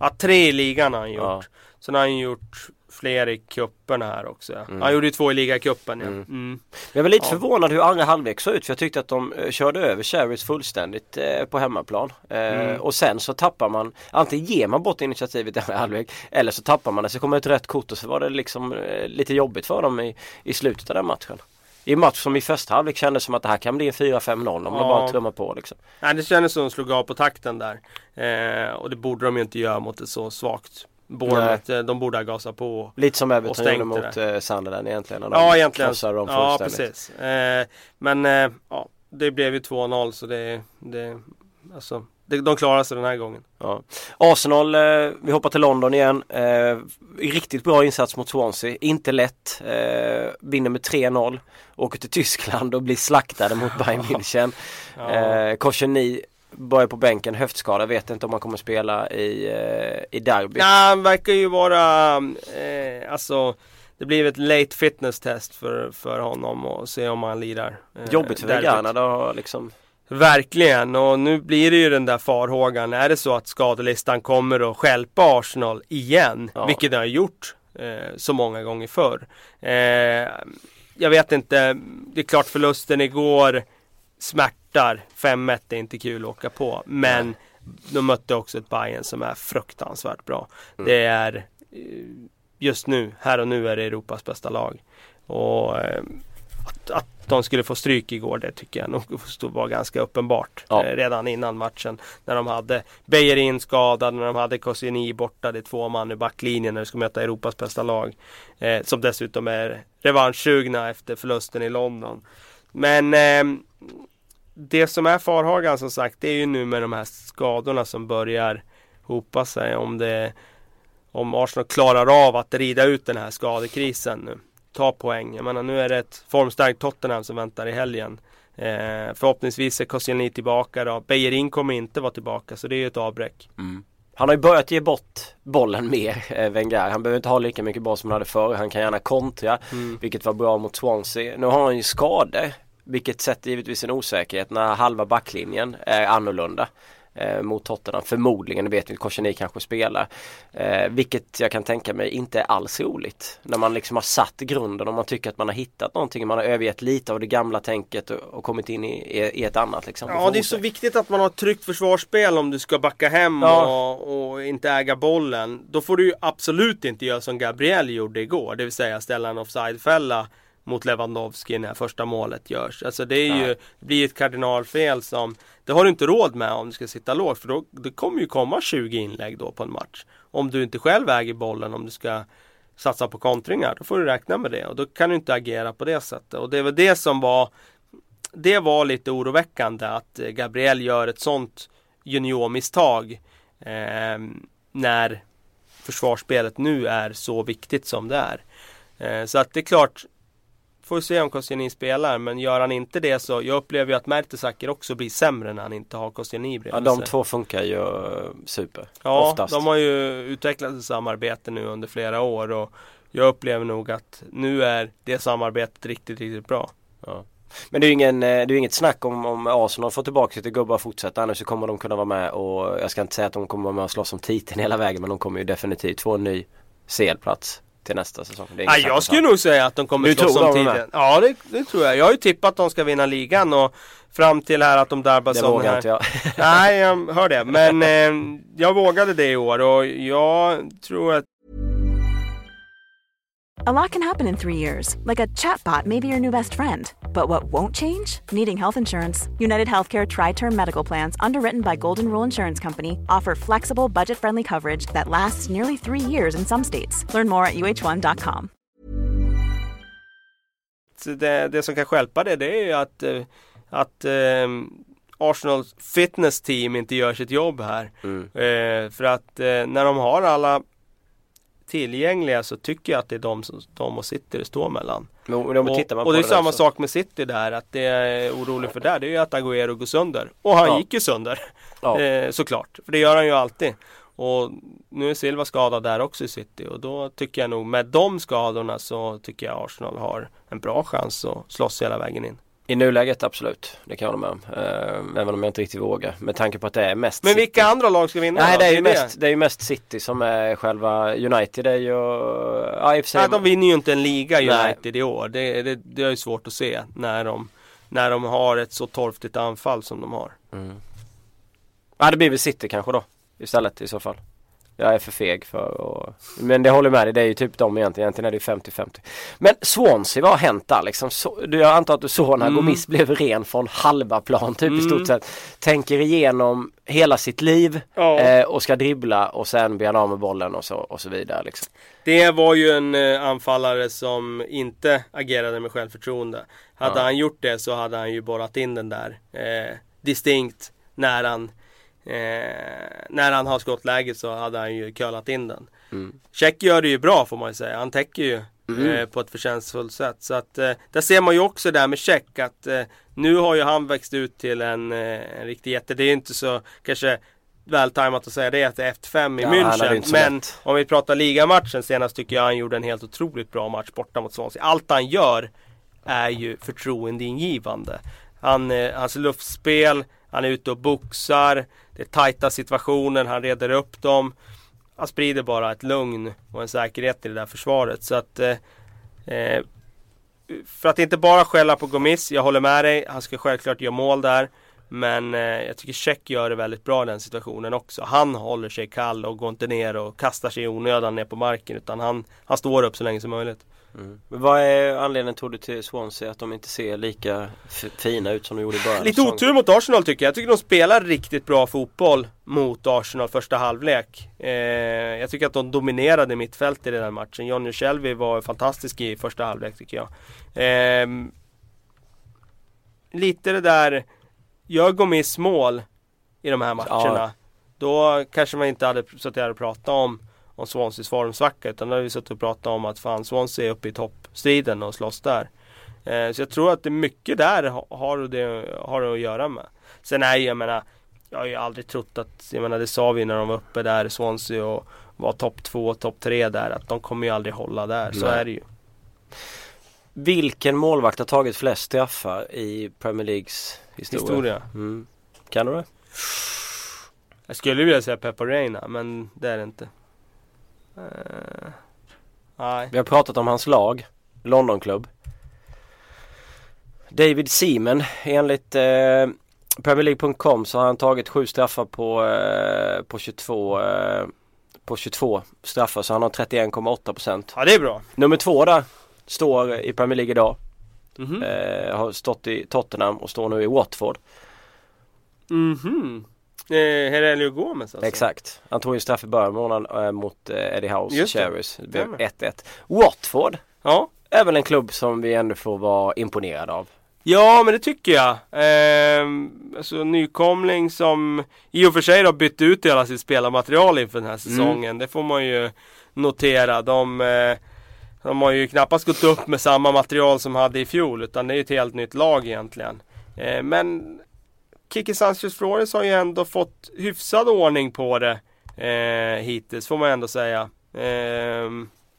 Ja, tre i ligan har han gjort. Ja. Sen har han gjort fler i kupperna här också. Mm. Han gjorde ju två i ligacupen ja. Mm. Mm. Jag var lite ja. förvånad hur andra halvlek såg ut för jag tyckte att de eh, körde över Cherries fullständigt eh, på hemmaplan. Eh, mm. och sen så tappar man, antingen ger man bort initiativet i andra halvlek eller så tappar man det. Så kommer ett rätt kort och så var det liksom eh, lite jobbigt för dem i, i slutet av den matchen. I match som i första halvlek kändes som att det här kan bli en 4-5-0 om ja. de bara trummar på liksom. Nej det kändes som att de slog av på takten där. Eh, och det borde de ju inte göra mot ett så svagt Bournemouth, eh, de borde ha gasat på Lite som Everton gjorde mot eh, Sunderland egentligen. Ja egentligen. Dem ja precis. Eh, men eh, ja, det blev ju 2-0 så det, det alltså de klarar sig den här gången. Ja. Arsenal, eh, vi hoppar till London igen. Eh, riktigt bra insats mot Swansea. Inte lätt. Eh, vinner med 3-0. Åker till Tyskland och blir slaktade mot Bayern München. ja. eh, Kosheni börjar på bänken, höftskada. Vet inte om han kommer spela i, eh, i derby. Ja, han verkar ju vara, eh, alltså det blir ett late fitness test för, för honom och se om han lirar. Eh, Jobbigt för Vegarna då liksom. Verkligen och nu blir det ju den där farhågan. Är det så att skadelistan kommer att skälpa Arsenal igen, ja. vilket den har gjort eh, så många gånger förr. Eh, jag vet inte. Det är klart förlusten igår smärtar. 5-1 är inte kul att åka på. Men Nej. de mötte också ett Bayern som är fruktansvärt bra. Mm. Det är eh, just nu, här och nu är det Europas bästa lag. Och eh, att, att de skulle få stryk igår, det tycker jag nog var ganska uppenbart. Ja. Eh, redan innan matchen. När de hade Bejerin skadad, när de hade Koscielny borta. Det är två man i backlinjen när de ska möta Europas bästa lag. Eh, som dessutom är revanschsugna efter förlusten i London. Men eh, det som är farhagan som sagt, det är ju nu med de här skadorna som börjar hopa sig. Om, det, om Arsenal klarar av att rida ut den här skadekrisen nu ta poäng. Jag menar nu är det ett formstarkt Tottenham som väntar i helgen. Eh, förhoppningsvis är Koscielny tillbaka då. Bejerin kommer inte vara tillbaka så det är ju ett avbräck. Mm. Han har ju börjat ge bort bollen mer, eh, Wenger. Han behöver inte ha lika mycket boll som han hade förr. Han kan gärna kontra, mm. vilket var bra mot Swansea. Nu har han ju skador, vilket sätter givetvis en osäkerhet när halva backlinjen är annorlunda eh, mot Tottenham. Förmodligen, det vet vi, Korseni kanske spelar. Eh, vilket jag kan tänka mig inte är alls roligt. När man liksom har satt grunden och man tycker att man har hittat någonting. Man har övergett lite av det gamla tänket och, och kommit in i, i, ett annat. Liksom, ja, det är så viktigt att man har ett tryggt försvarsspel om du ska backa hem ja. och, och, inte äga bollen. Då får du ju absolut inte göra som Gabriel gjorde igår. Det vill säga ställa en offside-fälla mot Lewandowski när första målet görs. Alltså det, är ju, det blir ett kardinalfel som det har du inte råd med om du ska sitta lågt för då, det kommer ju komma 20 inlägg då på en match. Om du inte själv äger bollen om du ska satsa på kontringar då får du räkna med det och då kan du inte agera på det sättet. Och det var det som var Det var lite oroväckande att Gabriel gör ett sånt juniormisstag eh, när försvarsspelet nu är så viktigt som det är. Eh, så att det är klart Får se om Koscielny spelar men gör han inte det så jag upplever ju att Mertesacker också blir sämre när han inte har Koscielny bredvid Ja de två funkar ju eh, super. Ja oftast. de har ju utvecklat ett samarbete nu under flera år och jag upplever nog att nu är det samarbetet riktigt, riktigt bra. Ja. Men det är ju ingen, eh, det är inget snack om, om Arsenal får tillbaka sitt gubbar och fortsätta. Annars så kommer de kunna vara med och jag ska inte säga att de kommer vara med och slåss om titeln hela vägen men de kommer ju definitivt få en ny CL-plats till nästa säsong. Ja, jag skulle nog säga att de kommer slåss om tiden. Ja det, det, tror jag. Jag har ju tippat att de ska vinna ligan och fram till här att de av det här. Inte jag. Nej, jag hör det. Men eh, jag vågade det i år och jag tror att A lot can happen in three years, like a chatbot may be your new best friend. But what won't change? Needing health insurance. United Healthcare Tri Term Medical Plans, underwritten by Golden Rule Insurance Company, offer flexible, budget friendly coverage that lasts nearly three years in some states. Learn more at uh1.com. Det, det som kan skälpa det, det är ju att, eh, att um, Arsenals fitness team inte gör sitt jobb här. Mm. Uh, för att uh, när de har alla tillgängliga så tycker jag att det är de, som, de och City det står mellan. Men, och, och det är samma så. sak med City där, att det är orolig för där, det är ju att Agüero går sönder. Och han ja. gick ju sönder. Ja. Eh, såklart, för det gör han ju alltid. Och nu är Silva skadad där också i City och då tycker jag nog med de skadorna så tycker jag Arsenal har en bra chans att slåss hela vägen in. I nuläget absolut, det kan jag hålla med om. Uh, även om jag inte riktigt vågar. Med tanke på att det är mest Men vilka City. andra lag ska vinna Nej då? det är, ju mest, det är ju mest City som är själva United är ju... Ja, i Nej de vinner ju inte en liga United Nej. i år. Det, det, det är ju svårt att se när de, när de har ett så torftigt anfall som de har. Mm. Ja det blir väl City kanske då istället i så fall. Jag är för feg för att... Men det håller med dig, det är ju typ de egentligen. Egentligen är det 50-50. Men Swansea, vad har hänt där liksom? Så, jag antar att du såg när mm. Gomis blev ren från halva plan typ mm. i stort sett. Tänker igenom hela sitt liv ja. eh, och ska dribbla och sen blir han av med bollen och så, och så vidare. Liksom. Det var ju en eh, anfallare som inte agerade med självförtroende. Hade ja. han gjort det så hade han ju borrat in den där eh, distinkt när han Eh, när han har skottläget så hade han ju curlat in den. Mm. Check gör det ju bra får man ju säga. Han täcker ju mm. eh, på ett förtjänstfullt sätt. Så att eh, där ser man ju också där med Check att eh, nu har ju han växt ut till en, eh, en riktig jätte. Det är inte så kanske vältajmat att säga det att det är F5 i ja, München. Men lätt. om vi pratar ligamatchen senast tycker jag han gjorde en helt otroligt bra match borta mot Swansea. Allt han gör är ju förtroendeingivande. Han, eh, hans luftspel, han är ute och boxar. Det är tajta situationer, han reder upp dem. Han sprider bara ett lugn och en säkerhet i det där försvaret. Så att eh, eh för att inte bara skälla på Gomis, jag håller med dig, han ska självklart göra mål där. Men eh, jag tycker Check gör det väldigt bra i den situationen också. Han håller sig kall och går inte ner och kastar sig i onödan ner på marken utan han, han står upp så länge som möjligt. Mm. Men vad är anledningen tror du till Swansea att de inte ser lika fina ut som de gjorde i början? Lite otur mot Arsenal tycker jag. Jag tycker de spelar riktigt bra fotboll mot Arsenal första halvlek. Eh, jag tycker att de dominerade mittfältet i den matchen. Johnny Shelby var fantastisk i första halvlek tycker jag. Eh, lite det där, gör Gomis mål i de här matcherna. Ja. Då kanske man inte hade suttit här och pratat om om Swanseas formsvacka utan då har vi suttit och pratat om att fan Swansea är uppe i toppstriden och slåss där. Eh, så jag tror att det är mycket där har det, har det att göra med. Sen är jag menar, jag har ju aldrig trott att, jag menar det sa vi när de var uppe där Swansea och var topp två, topp tre där att de kommer ju aldrig hålla där. Så är det ju. Vilken målvakt har tagit flest straffar i Premier Leagues historia? historia. Mm. Kan du det? Jag skulle vilja säga Peppa Reina men det är det inte. Uh, nej. Vi har pratat om hans lag, Londonklubb. David Seaman enligt eh, Premier League.com så har han tagit sju straffar på, eh, på 22 eh, på 22 straffar så han har 31,8 procent. Ja det är bra. Nummer två där står i Premier League idag. Mm -hmm. eh, har stått i Tottenham och står nu i Watford. Mhm. Eh, Herelio Gomes alltså? Exakt. Han tog ju straff i början av månaden äh, mot äh, Eddie House Just Cherries. Det blev 1-1. Watford. Ja. Är väl en klubb som vi ändå får vara imponerade av. Ja men det tycker jag. Eh, alltså nykomling som i och för sig har bytt ut hela sitt spelarmaterial inför den här mm. säsongen. Mm. Det får man ju notera. De, eh, de har ju knappast gått upp med samma material som hade i fjol utan det är ett helt nytt lag egentligen. Eh, men Kiki Sanchez Flores har ju ändå fått hyfsad ordning på det eh, hittills får man ändå säga. Eh,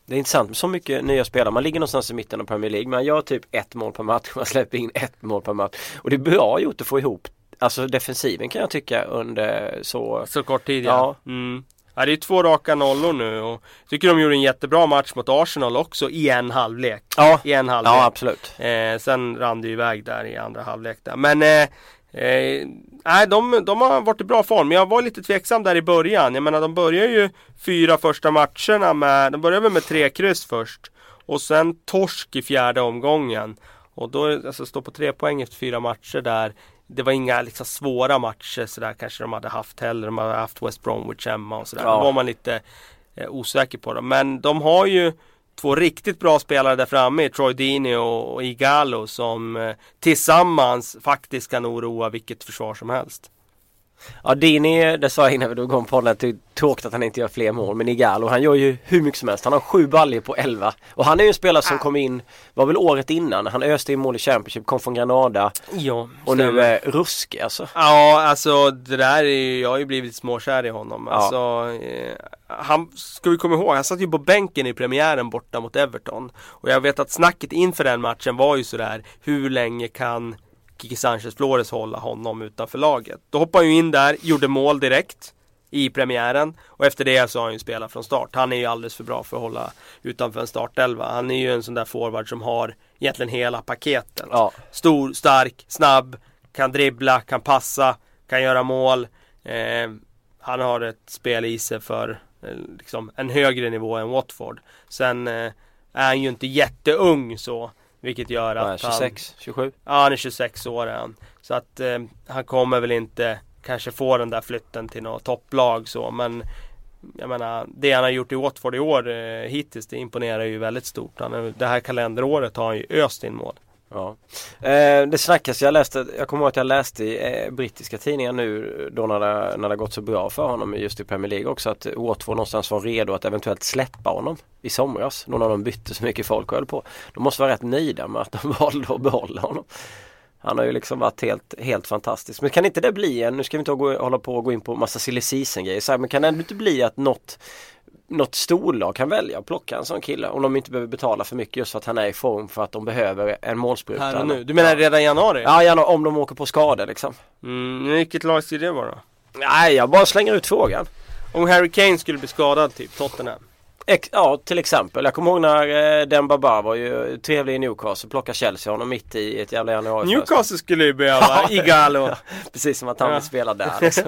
det är intressant med så mycket nya spelare. Man ligger någonstans i mitten av Premier League. Man gör typ ett mål per match. Man släpper in ett mål per match. Och det är bra gjort att få ihop Alltså defensiven kan jag tycka under så Så kort tid ja. ja. Mm. Ja, det är två raka nollor nu och tycker de gjorde en jättebra match mot Arsenal också i en halvlek. Ja, I en halvlek. ja absolut. Eh, sen rann det iväg där i andra halvlek där. Men eh, Eh, nej, de, de har varit i bra form. Jag var lite tveksam där i början. Jag menar, de börjar ju fyra första matcherna med, de börjar väl med tre kryss först. Och sen torsk i fjärde omgången. Och då, alltså stå på tre poäng efter fyra matcher där. Det var inga liksom svåra matcher sådär kanske de hade haft heller. De hade haft West Bromwich hemma och sådär. Ja. Då var man lite eh, osäker på dem. Men de har ju två riktigt bra spelare där framme, Troy Dini och Igalo som eh, tillsammans faktiskt kan oroa vilket försvar som helst. Ja Dini, det sa jag innan vi drog igång podden, att det är tråkigt att han inte gör fler mål. Men Igalo han gör ju hur mycket som helst. Han har sju baljor på elva. Och han är ju en spelare som kom in, var väl året innan. Han öste in mål i Championship, kom från Granada. Ja, Och nu är ruskig alltså. Ja, alltså det där är ju, jag har ju blivit småkär i honom. Ja. Alltså, eh, han, ska vi komma ihåg, han satt ju på bänken i premiären borta mot Everton. Och jag vet att snacket inför den matchen var ju sådär, hur länge kan Kiki Sanchez Flores hålla honom utanför laget. Då hoppade han ju in där, gjorde mål direkt i premiären och efter det så har han ju spelat från start. Han är ju alldeles för bra för att hålla utanför en startelva. Han är ju en sån där forward som har egentligen hela paketet. Ja. Stor, stark, snabb, kan dribbla, kan passa, kan göra mål. Eh, han har ett spel i sig för eh, liksom, en högre nivå än Watford. Sen eh, är han ju inte jätteung så. Vilket gör att ja, 26, han, 27? Ja han är 26 år han. Så att eh, han kommer väl inte kanske få den där flytten till något topplag så men jag menar det han har gjort i Watford i år eh, hittills det imponerar ju väldigt stort. Han, det här kalenderåret har han ju öst in mål. Ja. Eh, det snackas, jag läste, jag kommer ihåg att jag läste i eh, brittiska tidningar nu då när det, när det gått så bra för honom just i Premier League också att Watford någonstans var redo att eventuellt släppa honom i somras. Någon av dem bytte så mycket folk och höll på. De måste vara rätt nöjda med att de valde att behålla honom. Han har ju liksom varit helt, helt fantastisk. Men kan inte det bli en, nu ska vi inte hålla på och gå in på massa silly season grejer, men kan det ändå inte bli att något något storlag kan välja att plocka en sån kille om de inte behöver betala för mycket just för att han är i form för att de behöver en målspruta. Här och nu. Du menar redan i januari? Ja, gärna om de åker på skador liksom. Mm, vilket lag skulle det vara? Nej, jag bara slänger ut frågan. Om Harry Kane skulle bli skadad typ, Tottenham? Ex ja, till exempel. Jag kommer ihåg när eh, Demba Ba var ju trevlig i Newcastle. Plockade Chelsea honom mitt i ett jävla januari. Newcastle skulle ju behöva Igalo. Precis som att han Ja. vill spela där. Liksom.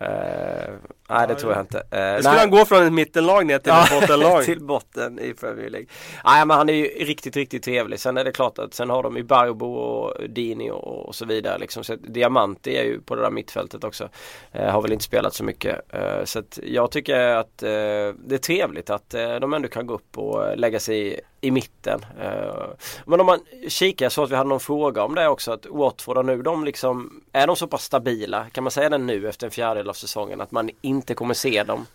Eh, nej, det tror jag inte. Då skulle han gå från ett mittenlag ner till ett bottenlag. till botten i Premier League. Nej men han är ju riktigt, riktigt trevlig. Sen är det klart att sen har de ju Barbo och Dini och, och så vidare liksom. Så Diamanti är ju på det där mittfältet också. Eh, har väl inte spelat så mycket. Eh, så att jag tycker att eh, det är trevligt att eh, de ändå kan gå upp och eh, lägga sig i, i mitten. Eh, men om man kikar, såg att vi hade någon fråga om det också. Att Watford nu de liksom, är de så pass stabila? Kan man säga det nu efter en fjärdedel av säsongen? Att man inte kommer se dem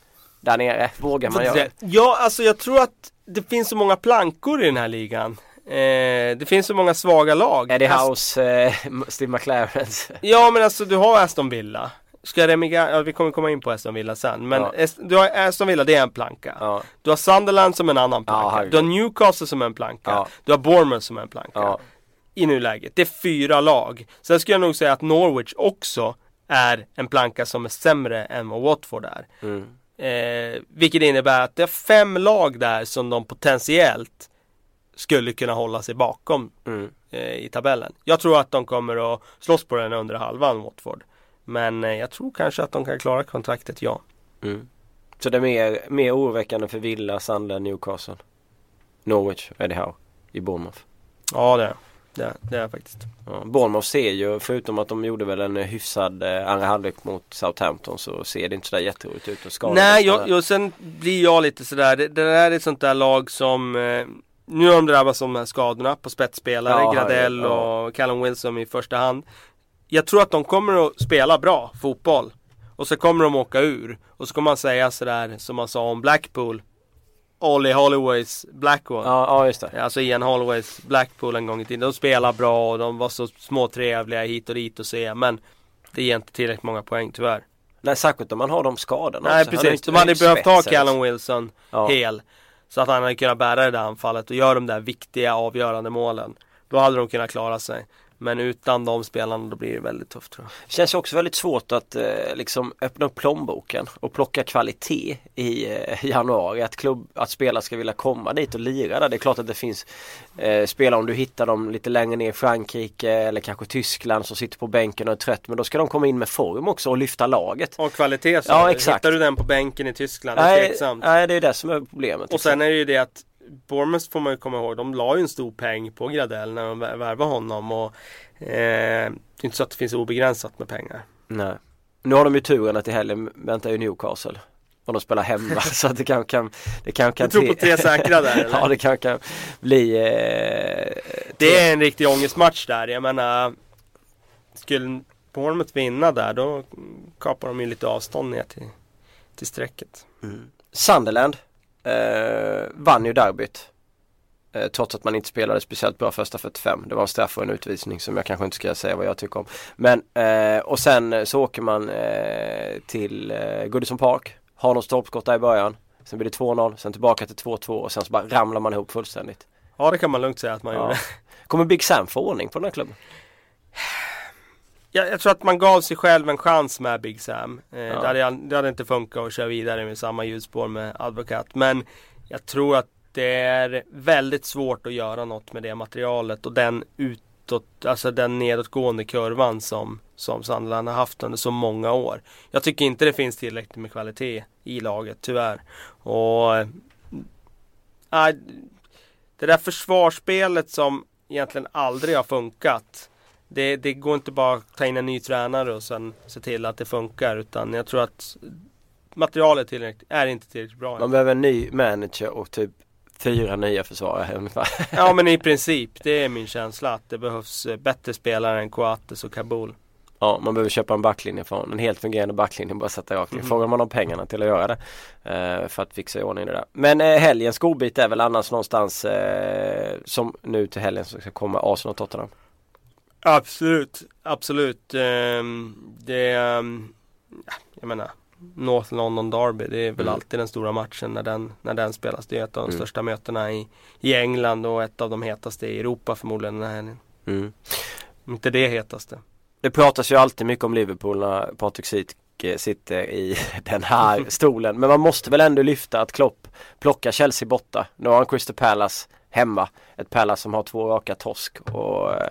där nere? Vågar man göra det? Ja, alltså jag tror att det finns så många plankor i den här ligan. Eh, det finns så många svaga lag. Eddie Alltså- House, eh, Steve McLarens. Ja men alltså du har Aston Villa. Ska Remiga, ja, vi kommer komma in på Aston Villa sen. Men Ja. Du har Aston Villa, det är en planka. Ja, Du har Sunderland som en annan planka. du har Newcastle som en planka. Du har Bournemouth som en planka. I nuläget. Det är fyra lag. Sen skulle jag nog säga att Norwich också är en planka som är sämre än vad Watford är. mm, Eh, vilket innebär att det är fem lag där som de potentiellt skulle kunna hålla sig bakom mm. eh, i tabellen. Jag tror att de kommer att slåss på den under halvan Watford. Men eh, jag tror kanske att de kan klara kontraktet, ja. Mm. Så det är mer, mer oroväckande för Villa, Sunderland, Newcastle, Norwich, Eddie Howe i Bournemouth. Ja det är det. Det är faktiskt. Ja, Bournemouth ser ju, förutom att de gjorde väl en hyfsad eh, andra halvlek mot Southampton så ser det inte sådär jätteroligt ut. Och Nej, jag, jag, sen blir jag lite sådär. Det, det där är ett sånt där lag som eh, Nu har de drabbats av de här skadorna på spetsspelare, Ja, Gradell ja. och Callum Wilson i första hand. Jag tror att de kommer att spela bra fotboll. Och så kommer de åka ur. Och så kommer man säga sådär som man sa om Blackpool. Ollie Holloways Blackpool. Ja, ja just det. Alltså Ian Holloways Blackpool en gång i tiden. De spelar bra och de var så småtrevliga hit och dit och se. Men det ger inte tillräckligt många poäng tyvärr. Nej, särskilt om man har de skadorna Nej också. Precis, inte- de hade behövt spetsen, Callum. Wilson Ja. hel. Så att han hade kunnat bära det där anfallet och göra de där viktiga avgörande målen. Då hade de kunnat klara sig. Men utan de spelarna då blir det väldigt tufft tror jag. Känns också väldigt svårt att eh, liksom öppna upp plånboken och plocka kvalitet i eh, januari. Att, klubb, att spelare ska vilja komma dit och lira där. Det är klart att det finns eh, spelare om du hittar dem lite längre ner i Frankrike eller kanske Tyskland som sitter på bänken och är trött. Men då ska de komma in med form också och lyfta laget. Och kvalitet så. Ja, exakt. Hittar du den på bänken i Tyskland? Det är Nej, nej, det är det som är problemet. Och sen är det ju det att Bournemouth får man ju komma ihåg, de la ju en stor peng på Gradell när de vär- värvade honom och eh, Det är inte så att det finns obegränsat med pengar. Nej. Nu har de ju turen att i helgen väntar ju Newcastle. Och de spelar hemma så att det kan, kan, det kan, kan Du tror på tre säkra där eller? Ja det kan, kan bli eh, Det är en riktig ångestmatch där. Jag menar Skulle Bournemouth vinna där då kapar de ju lite avstånd ner till, till strecket. Sunderland eh, vann ju derbyt. Eh, trots att man inte spelade speciellt bra första 45. Det var en straff och en utvisning som jag kanske inte ska säga vad jag tycker om. Men eh, och sen eh, så åker man eh, till eh, Goodison Park. Har något stolpskott där i början. Sen blir det 2-0, sen tillbaka till 2-2 och sen så bara ramlar man ihop fullständigt. Ja det kan man lugnt säga att man Ja. gjorde. Kommer Big Sam få ordning på den här klubben? Jag, jag tror att man gav sig själv en chans med Big Sam. Eh, Ja. det, hade, det hade inte funkat att köra vidare med samma ljusspår med Advokat. Men jag tror att det är väldigt svårt att göra något med det materialet och den utåt, alltså den nedåtgående kurvan som, som Sunderland har haft under så många år. Jag tycker inte det finns tillräckligt med kvalitet i laget, tyvärr. Och äh, Det där försvarsspelet som egentligen aldrig har funkat. Det, det går inte bara att ta in en ny tränare och sen se till att det funkar utan jag tror att materialet tillräckligt, är inte tillräckligt bra. Man behöver en ny manager och typ fyra nya försvarare ungefär. Ja men i princip, det är min känsla att det behövs eh, bättre spelare än Coates och Kabul. Ja, man behöver köpa en backlinje från en helt fungerande backlinje bara sätta rakt in. Mhm. Frågar man om pengarna till att göra det. Eh, för att fixa i ordning det där. Men eh, helgens godbit är väl annars någonstans eh, som nu till helgen så ska komma Arsenal och Tottenham. Absolut, absolut. Ehm, det, ehm, ja, jag menar, North London Derby, det är väl Mm. alltid den stora matchen när den, när den spelas. Det är ett av de Mm. största mötena i, i England och ett av de hetaste i Europa förmodligen den här helgen. Mm. Inte det hetaste. Det pratas ju alltid mycket om Liverpool när Patrik och eh, sitter i den här stolen. Men man måste väl ändå lyfta att Klopp plockar Chelsea borta. Nu har han Crystal Palace hemma. Ett Palace som har två raka torsk. Och, eh,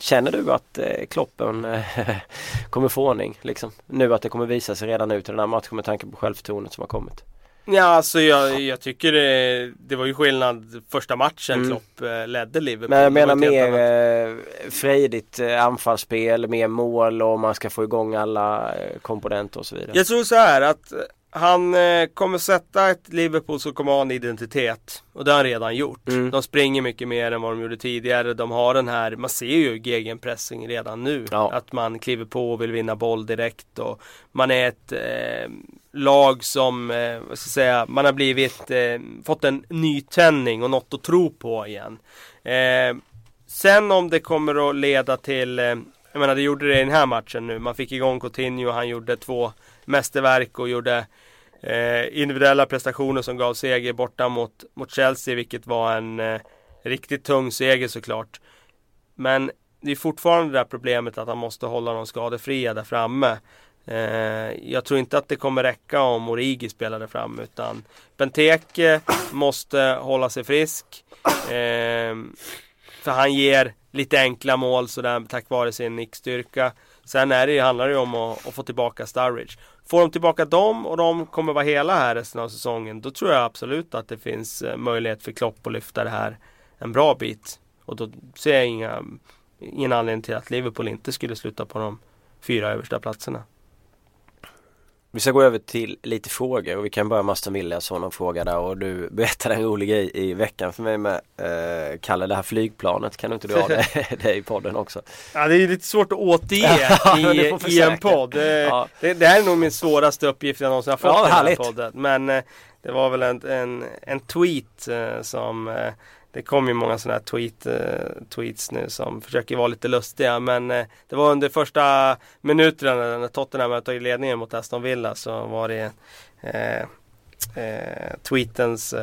Känner du att eh, Kloppen eh, kommer få ordning liksom? Nu att det kommer visa sig redan nu till den här matchen med tanke på självförtroendet som har kommit? Ja, alltså jag, jag tycker det, det var ju skillnad första matchen mm. Klopp eh, ledde Liverpool. Men jag menar mer eh, frejdigt anfallsspel, mer mål och man ska få igång alla komponenter och så vidare. Jag tror så här att han eh, kommer sätta ett Liverpool som kommer ha en identitet. Och det har han redan gjort. Mm. De springer mycket mer än vad de gjorde tidigare. De har den här, man ser ju gegenpressing redan nu. Ja. Att man kliver på och vill vinna boll direkt. Och man är ett eh, lag som, eh, vad ska jag säga, man har blivit, eh, fått en nytändning och något att tro på igen. Eh, sen om det kommer att leda till, eh, jag menar det gjorde det i den här matchen nu. Man fick igång Coutinho och han gjorde två mästerverk och gjorde eh, individuella prestationer som gav seger borta mot, mot Chelsea, vilket var en eh, riktigt tung seger såklart. Men det är fortfarande det där problemet att han måste hålla dem skadefria där framme. Eh, jag tror inte att det kommer räcka om Origi spelar där framme utan Benteke måste hålla sig frisk. Eh, för han ger lite enkla mål sådär tack vare sin nickstyrka. Sen är det, handlar det ju om att, att, få tillbaka Sturridge. Får de tillbaka dem och de kommer vara hela här resten av säsongen. Då tror jag absolut att det finns eh, möjlighet för Klopp att lyfta det här en bra bit. Och då ser jag inga, ingen anledning till att Liverpool inte skulle sluta på de fyra översta platserna. Vi ska gå över till lite frågor och vi kan börja med Aston Villa. Jag såg någon fråga där och du berättade en rolig grej i veckan för mig med eh, Kalle, det här flygplanet. Kan du inte dra det, det i podden också? Ja det är lite svårt att återge i, i en podd. Det, ja. det, det, här är nog min svåraste uppgift jag någonsin har fått ja, i den här podden. Men eh, det var väl en, en, en tweet eh, som eh, det kom ju många sådana här tweet, uh, tweets nu som försöker vara lite lustiga men uh, det var under första minuterna när Tottenham hade tagit ledningen mot Aston Villa så var det uh, tweetens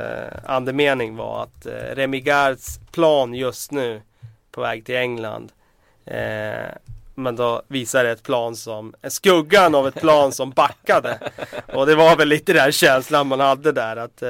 andemening var att uh, Remy Gards plan just nu på väg till England men då visar det ett plan som, skuggan av ett plan som backade. Och det var väl lite den känslan man hade där att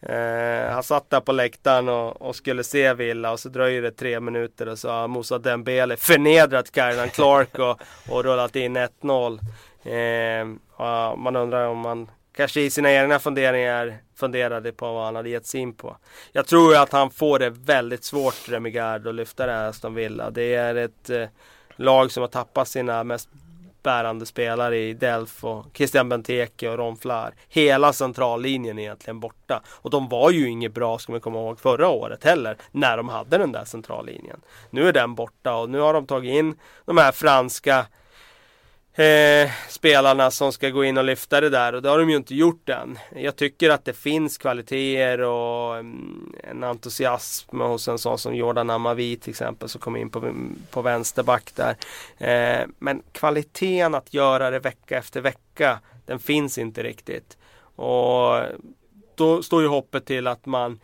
Eh, han satt där på läktaren och, och, skulle se Villa och så dröjer det tre minuter och så har Moussa Dembele förnedrat Kyran Clark och, och rullat in 1-0. Eh, man undrar om man kanske i sina egna funderingar funderade på vad han hade gett sig in på. Jag tror att han får det väldigt svårt, Remigard, att lyfta det här Aston Villa. Det är ett eh, lag som har tappat sina mest bärande spelare i Delf och Christian Benteke och Ron Flair. Hela centrallinjen är egentligen borta. Och de var ju inget bra, ska man komma ihåg, förra året heller. När de hade den där centrallinjen. Nu är den borta och nu har de tagit in de här franska eh, spelarna som ska gå in och lyfta det där och det har de ju inte gjort än. Jag tycker att det finns kvaliteter och mm, en entusiasm hos en sån som Jordan Amavi till exempel som kom in på, på vänsterback där. Eh, men kvaliteten att göra det vecka efter vecka den finns inte riktigt. Och då står ju hoppet till att man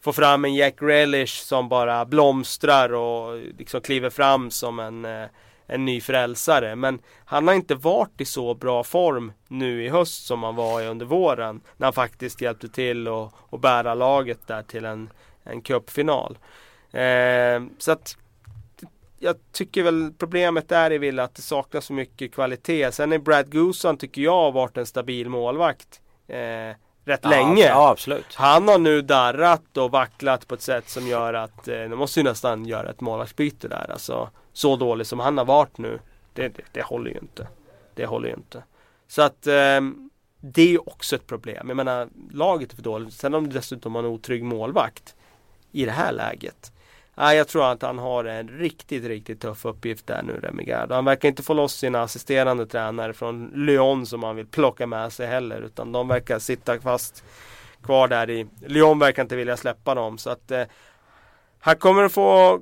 får fram en Jack Relish som bara blomstrar och liksom kliver fram som en eh, en ny frälsare. Men han har inte varit i så bra form nu i höst som han var under våren. När han faktiskt hjälpte till att, att bära laget där till en, en cupfinal. Eh, så att jag tycker väl problemet är i Villa att det saknas så mycket kvalitet. Sen är Brad Gooson tycker jag har varit en stabil målvakt. Eh, rätt ja, länge. Ja. Han har nu darrat och vacklat på ett sätt som gör att eh, de måste ju nästan göra ett målvaktsbyte där. Alltså, så dålig som han har varit nu. Det, det, det håller ju inte. Det håller ju inte. Så att eh, det är ju också ett problem. Jag menar laget är för dåligt. Sen om det dessutom har en otrygg målvakt i det här läget. Nej, jag tror att han har en riktigt, riktigt tuff uppgift där nu, Remigard. Han verkar inte få loss sina assisterande tränare från Lyon som han vill plocka med sig heller. Utan de verkar sitta fast kvar där i... Lyon verkar inte vilja släppa dem. Så att eh, han kommer att få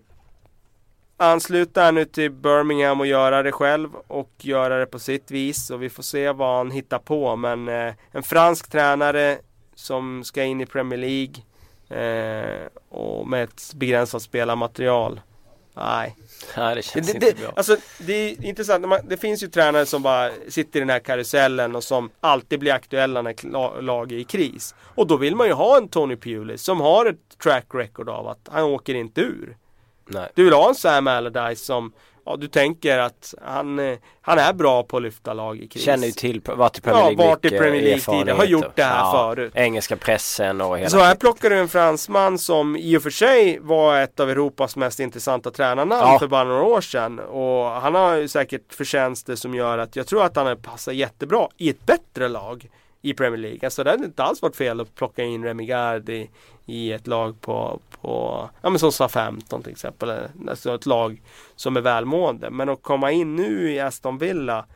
ansluta nu till Birmingham och göra det själv och göra det på sitt vis. Och vi får se vad han hittar på. Men eh, en fransk tränare som ska in i Premier League eh, och med ett begränsat spelarmaterial. Nej. Nej, det känns Det, inte det, bra. alltså, det är intressant, Man- det finns ju tränare som bara sitter i den här karusellen och som alltid blir aktuella när lag är i kris. Och då vill man ju ha en Tony Pulis som har ett track record av att han åker inte ur. Nej. Du vill ha en Sam Allardyce som ja, du tänker att han, han är bra på att lyfta lag i kris. Känner ju till, varit i Premier Ja, League varit i Premier League tidigare, har gjort det här förut. Engelska pressen och hela Så här plockar du en fransman som i och för sig var ett av Europas mest intressanta tränarnamn Ja. för bara några år sedan. Och han har ju säkert förtjänster som gör att jag tror att han passar jättebra i ett bättre lag i Premier League. Alltså det hade inte alls varit fel att plocka in Remy Gard i, i ett lag på, på ja men som SA-15 till exempel. Alltså ett lag som är välmående. Men att komma in nu i Aston Villa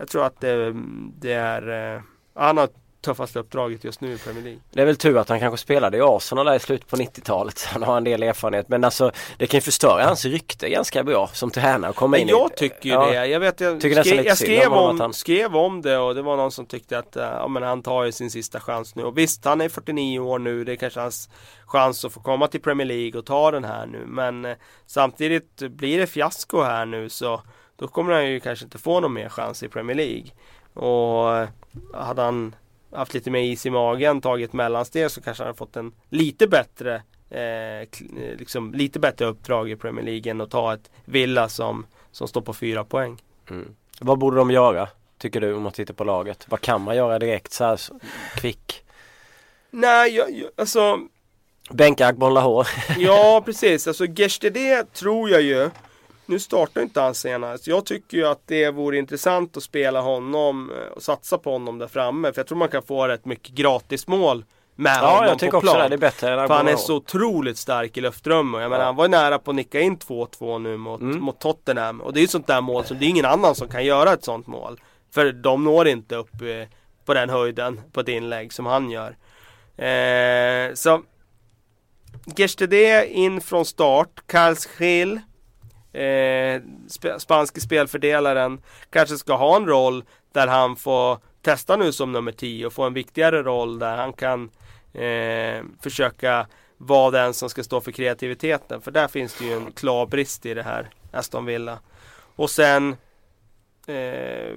jag tror att det, det är eh, Han har tuffaste uppdraget just nu i Premier League. Det är väl tur att han kanske spelade i Arsenal där i slutet på 90-talet. Han har en del erfarenhet men alltså det kan ju förstöra hans rykte ganska bra som tränare. att Komma in jag i, tycker ju Ja. det. Jag vet jag, skrev, jag skrev om han- skrev om det och det var någon som tyckte att eh, ja, men han tar ju sin sista chans nu. Och visst, han är 49 år nu. Det är kanske hans chans att få komma till Premier League och ta den här nu. Men eh, samtidigt blir det fiasko här nu så då kommer han ju kanske inte få någon mer chans i Premier League. Och eh, hade han haft lite mer is i magen, tagit mellansteg så kanske han hade fått en lite bättre eh, eh, liksom lite bättre uppdrag i Premier League än att ta ett Villa som, som står på fyra poäng. Mm. Vad borde de göra? Tycker du om man tittar på laget? Vad kan man göra direkt så här kvick? Nej, jag, jag, alltså Bänka Agbon Lahore. Ja, precis. Alltså Gestede tror jag ju. Nu startar inte han senast. Jag tycker ju att det vore intressant att spela honom eh, och satsa på honom där framme. För jag tror man kan få rätt mycket gratismål med Ja honom jag tycker på också plan. det. Det är bättre än För han är så otroligt stark i luftrummet. Jag menar Ja. han var ju nära på att nicka in 2-2 nu mot, Mm. mot Tottenham. Och det är ju ett sånt där mål som det är ingen annan som kan göra ett sånt mål. För de når inte upp eh, på den höjden på ett inlägg som han gör. Eh, så Gestede in från start. Carls Gil eh, sp- spanske spelfördelaren kanske ska ha en roll där han får testa nu som nummer 10 och få en viktigare roll där han kan eh, försöka vara den som ska stå för kreativiteten. För där finns det ju en klar brist i det här Aston Villa. Och sen eh,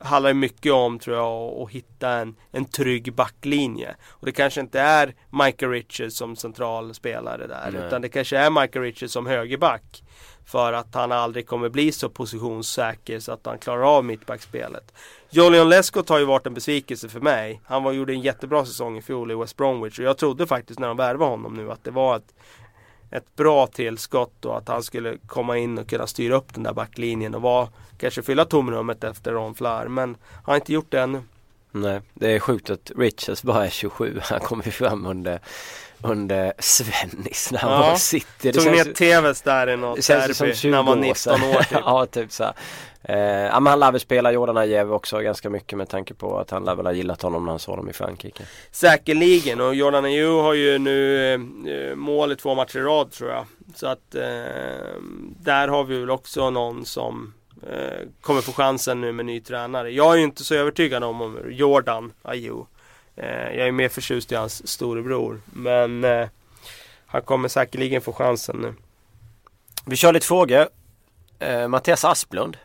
handlar mycket om tror jag att hitta en, en trygg backlinje. Och det kanske inte är Michael Richards som central spelare där. Nej. Utan det kanske är Michael Richards som högerback. För att han aldrig kommer bli så positionssäker så att han klarar av mittbackspelet. Jolion Lescott har ju varit en besvikelse för mig. Han var, gjorde en jättebra säsong i fjol i West Bromwich. Och jag trodde faktiskt när de värvade honom nu att det var ett, ett bra tillskott och att han skulle komma in och kunna styra upp den där backlinjen och vara, kanske fylla tomrummet efter Ron Flair. Men han har inte gjort det ännu. Nej, det är sjukt att Richards bara är 27. Han kommer ju fram under, under Svennis när han Ja. var City. Tog ner TVs där i något derby 20 när han var år 19 sedan. år typ. ja, typ så. Eh, ja, men han lär väl spela Jordan Ajev också ganska mycket med tanke på att han lär väl ha gillat honom när han såg honom i Frankrike. Säkerligen och Jordan Ayew har ju nu eh, mål i två matcher i rad tror jag. Så att eh, där har vi väl också någon som eh, kommer få chansen nu med ny tränare. Jag är ju inte så övertygad om, om Jordan Ayew. Eh, jag är mer förtjust i hans storebror. Men eh, han kommer säkerligen få chansen nu. Vi kör lite frågor. Eh, Mattias Asplund.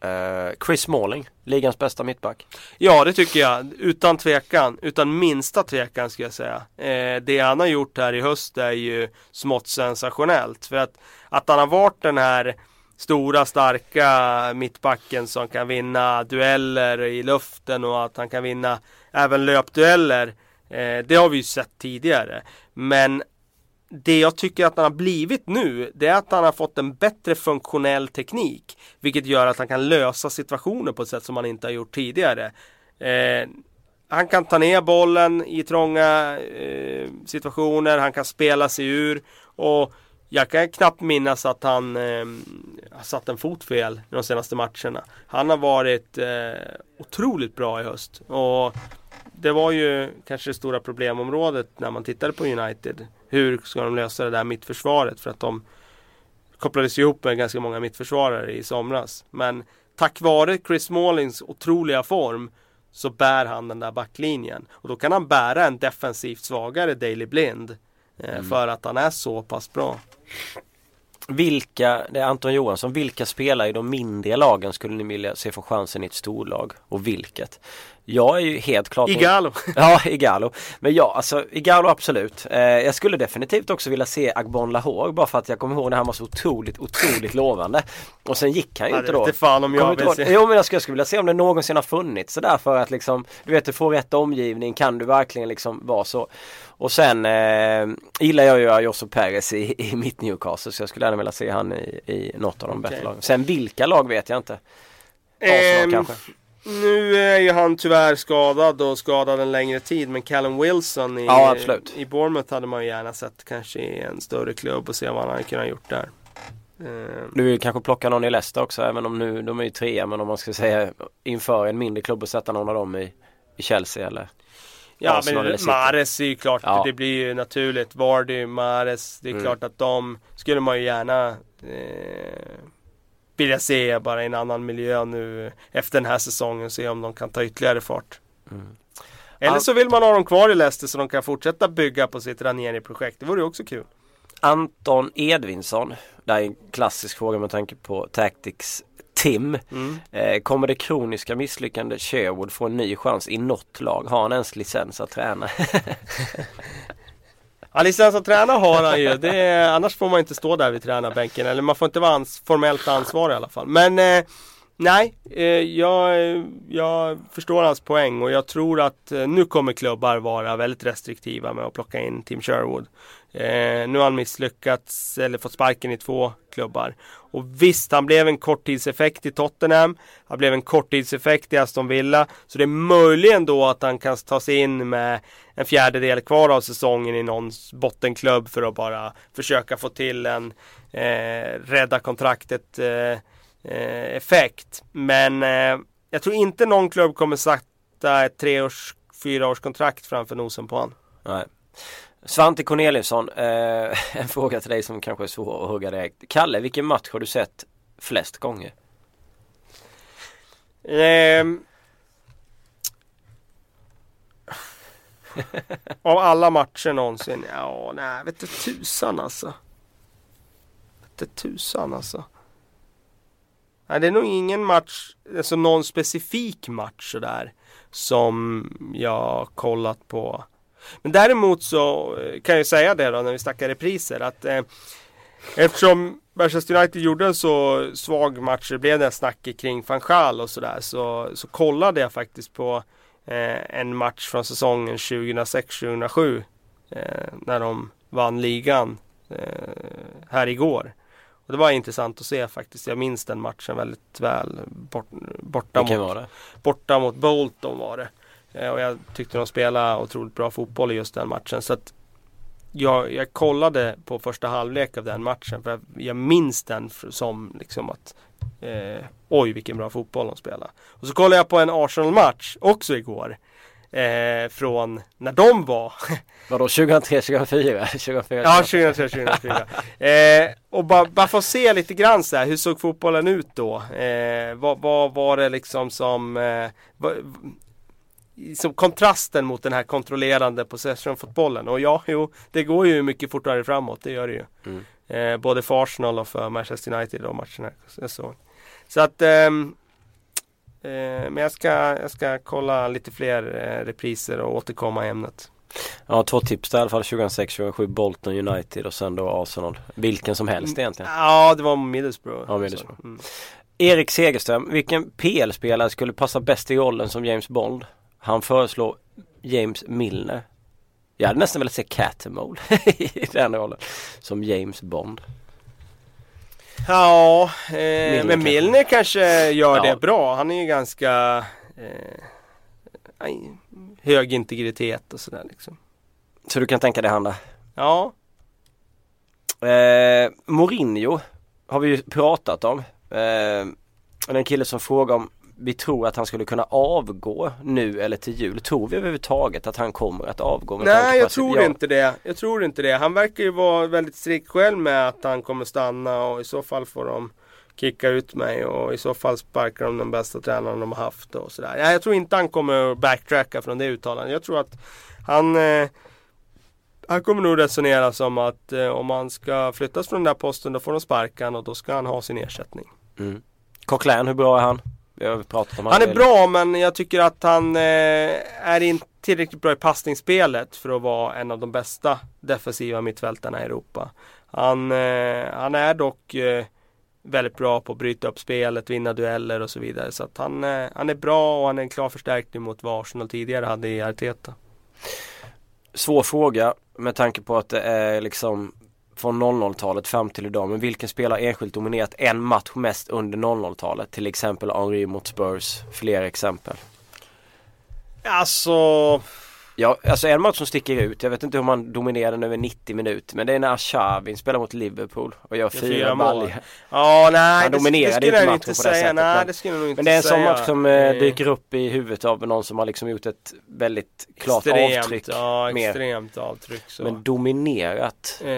Eh, Chris Smalling, ligans bästa mittback. Ja, det tycker jag. Utan tvekan. Utan minsta tvekan ska jag säga. Eh, det han har gjort här i höst är ju smått sensationellt. För att, att han har varit den här stora starka mittbacken som kan vinna dueller i luften och att han kan vinna även löpdueller. Eh, det har vi ju sett tidigare. Men det jag tycker att han har blivit nu, det är att han har fått en bättre funktionell teknik. Vilket gör att han kan lösa situationer på ett sätt som han inte har gjort tidigare. Eh, han kan ta ner bollen i trånga eh, situationer, han kan spela sig ur. Och jag kan knappt minnas att han eh, har satt en fot fel i de senaste matcherna. Han har varit eh, otroligt bra i höst. Och det var ju kanske det stora problemområdet när man tittade på United. Hur ska de lösa det där mittförsvaret? För att de kopplades ihop med ganska många mittförsvarare i somras. Men tack vare Chris Smallings otroliga form så bär han den där backlinjen. Och då kan han bära en defensivt svagare Daily Blind. Eh, För att han är så pass bra. Vilka, det är Anton Johansson, vilka spelare i de mindre lagen skulle ni vilja se få chansen i ett storlag? Och vilket? Jag är ju helt klart Igalo! Ja, Igalo. Men ja, alltså Igalo absolut. Eh, jag skulle definitivt också vilja se Agbon Lahore bara för att jag kommer ihåg när han var så otroligt, otroligt lovande. Och sen gick han ju inte det då. vet fan om jag vill se. Jo men jag skulle, jag skulle vilja se om det någonsin har funnits sådär för att liksom Du vet du får rätt omgivning, kan du verkligen liksom vara så Och sen eh, gillar jag ju Ayoso Perez i, i mitt Newcastle så jag skulle gärna vilja se han i, i något av de bättre Okej. lagen. Sen vilka lag vet jag inte. Arsenal Ehm, kanske. Nu är ju han tyvärr skadad och skadad en längre tid men Callum Wilson i, Ja, i Bournemouth hade man ju gärna sett kanske i en större klubb och se vad han hade kunnat gjort där. Ehm, Du vill kanske plocka någon i Leicester också även om nu de är ju trea men om man ska säga inför en mindre klubb och sätta någon av dem i, i Chelsea eller Ja men. Mares är ju klart, Ja. det blir ju naturligt. Vardy, Mares, det är Mm. klart att de skulle man ju gärna eh, vilja se bara i en annan miljö nu efter den här säsongen. Se om de kan ta ytterligare fart. Mm. Eller så vill man ha dem kvar i Leicester så de kan fortsätta bygga på sitt Ranieri-projekt. Det vore ju också kul. Anton Edvinsson. Det här är en klassisk fråga med tanke på Tactics Tim. Mm. Eh, kommer det kroniska misslyckande Sherwood få en ny chans i något lag? Har han ens licens att träna? Ja, licens att träna har han ju. Det är, annars får man inte stå där vid tränarbänken. Eller man får inte vara ans formellt ansvarig i alla fall. Men eh, nej, eh, jag, jag förstår hans poäng och jag tror att eh, nu kommer klubbar vara väldigt restriktiva med att plocka in Tim Sherwood. Eh, nu har han misslyckats eller fått sparken i två klubbar. Och visst, han blev en korttidseffekt i Tottenham. Han blev en korttidseffekt i Aston Villa. Så det är möjligen då att han kan ta sig in med en fjärdedel kvar av säsongen i någon bottenklubb för att bara försöka få till en eh, rädda kontraktet eh, eh, effekt. Men eh, jag tror inte någon klubb kommer sätta ett treårs, fyraårskontrakt framför nosen på honom. Nej. Svante Corneliusson, eh, en fråga till dig som kanske är svår att hugga direkt. Kalle, vilken match har du sett flest gånger? Ehm. Av alla matcher någonsin? Ja, nej, vet du tusan alltså. Vet du tusan alltså. Nej, det är nog ingen match, alltså någon specifik match sådär. Som jag kollat på. Men däremot så eh, kan jag säga det då när vi snackar repriser att eh, Eftersom Manchester United gjorde en så svag match, det blev det snacket kring van Gaal och sådär, så, så kollade jag faktiskt på eh, en match från säsongen 2006-2007 eh, när de vann ligan eh, här igår. Och det var intressant att se faktiskt. Jag minns den matchen väldigt väl. Bort, borta, mot, borta mot Bolton var det. Eh, och jag tyckte de spelade otroligt bra fotboll i just den matchen. Så att jag, jag kollade på första halvlek av den matchen för jag, jag minns den som liksom att eh, oj vilken bra fotboll de spelar. Och så kollade jag på en Arsenal-match också igår. Eh, från när de var Vadå 2003, 2004? 2004 Ja, 2003, 2004. eh, och bara, bara få se lite grann så här, hur såg fotbollen ut då? Eh, vad, vad var det liksom som, eh, vad, som kontrasten mot den här kontrollerande possession-fotbollen? Och ja, jo, det går ju mycket fortare framåt, det gör det ju. Mm. Eh, både för Arsenal och för Manchester United de matcherna jag såg. Så att ehm, eh, men jag ska, jag ska kolla lite fler eh, repriser och återkomma i ämnet. Ja, två tips där i alla fall 2006, 2007 Bolton United och sen då Arsenal. Vilken som helst egentligen. Ja, det var Middlesbrough. Ja, Middlesbrough. Mm. Erik Segerström, vilken PL-spelare skulle passa bäst i rollen som James Bond? Han föreslår James Milner. Jag hade nästan velat se Catamole i den rollen. Som James Bond. Ja, eh, Milner men kanske. Milner kanske gör Ja. det bra. Han är ju ganska eh, hög integritet och sådär liksom. Så du kan tänka dig han där. Ja, Eh, Mourinho har vi ju pratat om. Eh, en kille som frågar om vi tror att han skulle kunna avgå nu eller till jul. Tror vi överhuvudtaget att han kommer att avgå? nej jag tror ja, inte det. Jag tror inte det. Han verkar ju vara väldigt strikt själv med att han kommer stanna och i så fall får de kicka ut mig och i så fall sparkar de den bästa tränaren de har haft och sådär. Nej, jag tror inte han kommer att backtracka från det uttalandet. Jag tror att han eh, Han kommer nog resonera som att eh, om han ska flyttas från den där posten då får de sparka och då ska han ha sin ersättning. Mm. Coquelin, hur bra är han? Vi har pratat om han är bra men jag tycker att han eh, är inte tillräckligt bra i passningsspelet för att vara en av de bästa defensiva mittfältarna i Europa. Han, eh, han är dock eh, väldigt bra på att bryta upp spelet, vinna dueller och så vidare. Så att han, eh, han är bra och han är en klar förstärkning mot vad Arsenal tidigare hade i Arteta. Svår fråga med tanke på att det är liksom från 00-talet fram till idag. Men vilken spelare enskilt dominerat en match mest under 00-talet? Till exempel Henri mot Spurs. Fler exempel. Alltså Ja, alltså en match som sticker ut. Jag vet inte hur man dominerar den över 90 minuter. Men det är när Arshavin spelar mot Liverpool och gör fyra, fyra mål. Ja, nej. Han dominerade inte matchen inte på säga. det sättet. Nej, det skulle jag inte men det är en sån match som eh, dyker upp i huvudet av någon som har liksom gjort ett väldigt klart extremt, avtryck. Ja, extremt avtryck. Så. Men dominerat. Eh,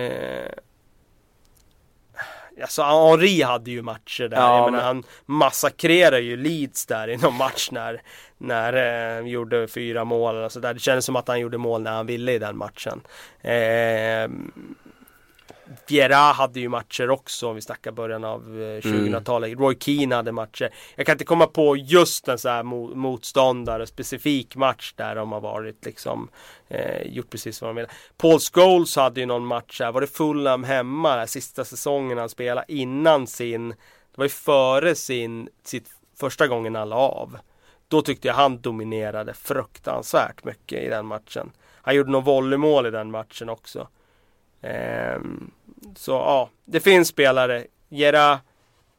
Alltså Henri hade ju matcher där. Ja, menar, han massakrerade ju Leeds där i någon match när, när eh, gjorde fyra mål och så där. Det kändes som att han gjorde mål när han ville i den matchen. Eh, Vieira hade ju matcher också om vi snackar början av 2000-talet. Eh, mm. Roy Keane hade matcher. Jag kan inte komma på just en sån här motståndare, specifik match där de har varit liksom eh, gjort precis vad de ville. Paul Scholes hade ju någon match här, var det Fulham hemma, där, sista säsongen han spelade innan sin, det var ju före sin, sitt första gången han la av. Då tyckte jag han dominerade fruktansvärt mycket i den matchen. Han gjorde något volleymål i den matchen också. Um, så ja, det finns spelare. Gera,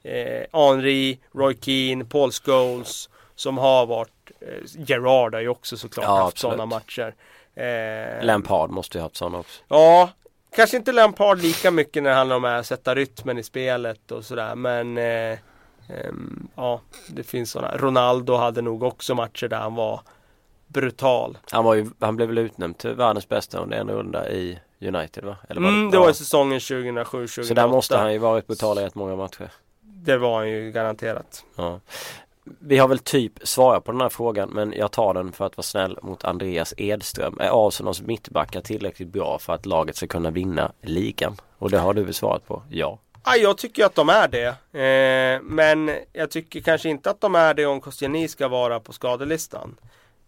eh, Henri, Roy Keane, Paul Scholes som har varit eh, Gerard har ju också såklart ja, haft sådana matcher. Eh, Lampard måste ju ha haft sådana också. Ja, kanske inte Lampard lika mycket när det handlar om att sätta rytmen i spelet och sådär. Men eh, eh, ja, det finns sådana. Ronaldo hade nog också matcher där han var brutal. Han, var ju, han blev väl utnämnd till världens bästa under en runda i United va? Eller var mm, det, det var i säsongen 2007-2008. Så där måste han ju varit brutal i rätt många matcher. Det var han ju garanterat. Ja. Vi har väl typ svarat på den här frågan men jag tar den för att vara snäll mot Andreas Edström. Är Arsenals mittbackar tillräckligt bra för att laget ska kunna vinna ligan? Och det har du väl svarat på? Ja. Ja, jag tycker att de är det. Eh, men jag tycker kanske inte att de är det om Koscielny ska vara på skadelistan.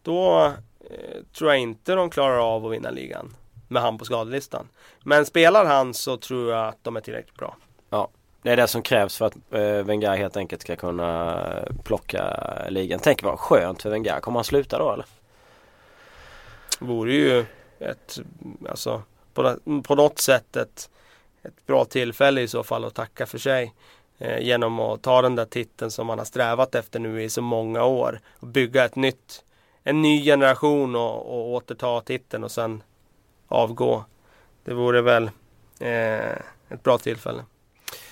Då eh, tror jag inte de klarar av att vinna ligan med han på skadelistan. Men spelar han så tror jag att de är tillräckligt bra. Ja, det är det som krävs för att eh, Wenger helt enkelt ska kunna plocka ligan. Tänk vad skönt för Wenger. Kommer han sluta då eller? Vore ju ett, alltså på, på något sätt ett, ett bra tillfälle i så fall att tacka för sig. Eh, genom att ta den där titeln som man har strävat efter nu i så många år. Och bygga ett nytt, en ny generation och, och återta titeln och sen avgå. Det vore väl eh, ett bra tillfälle.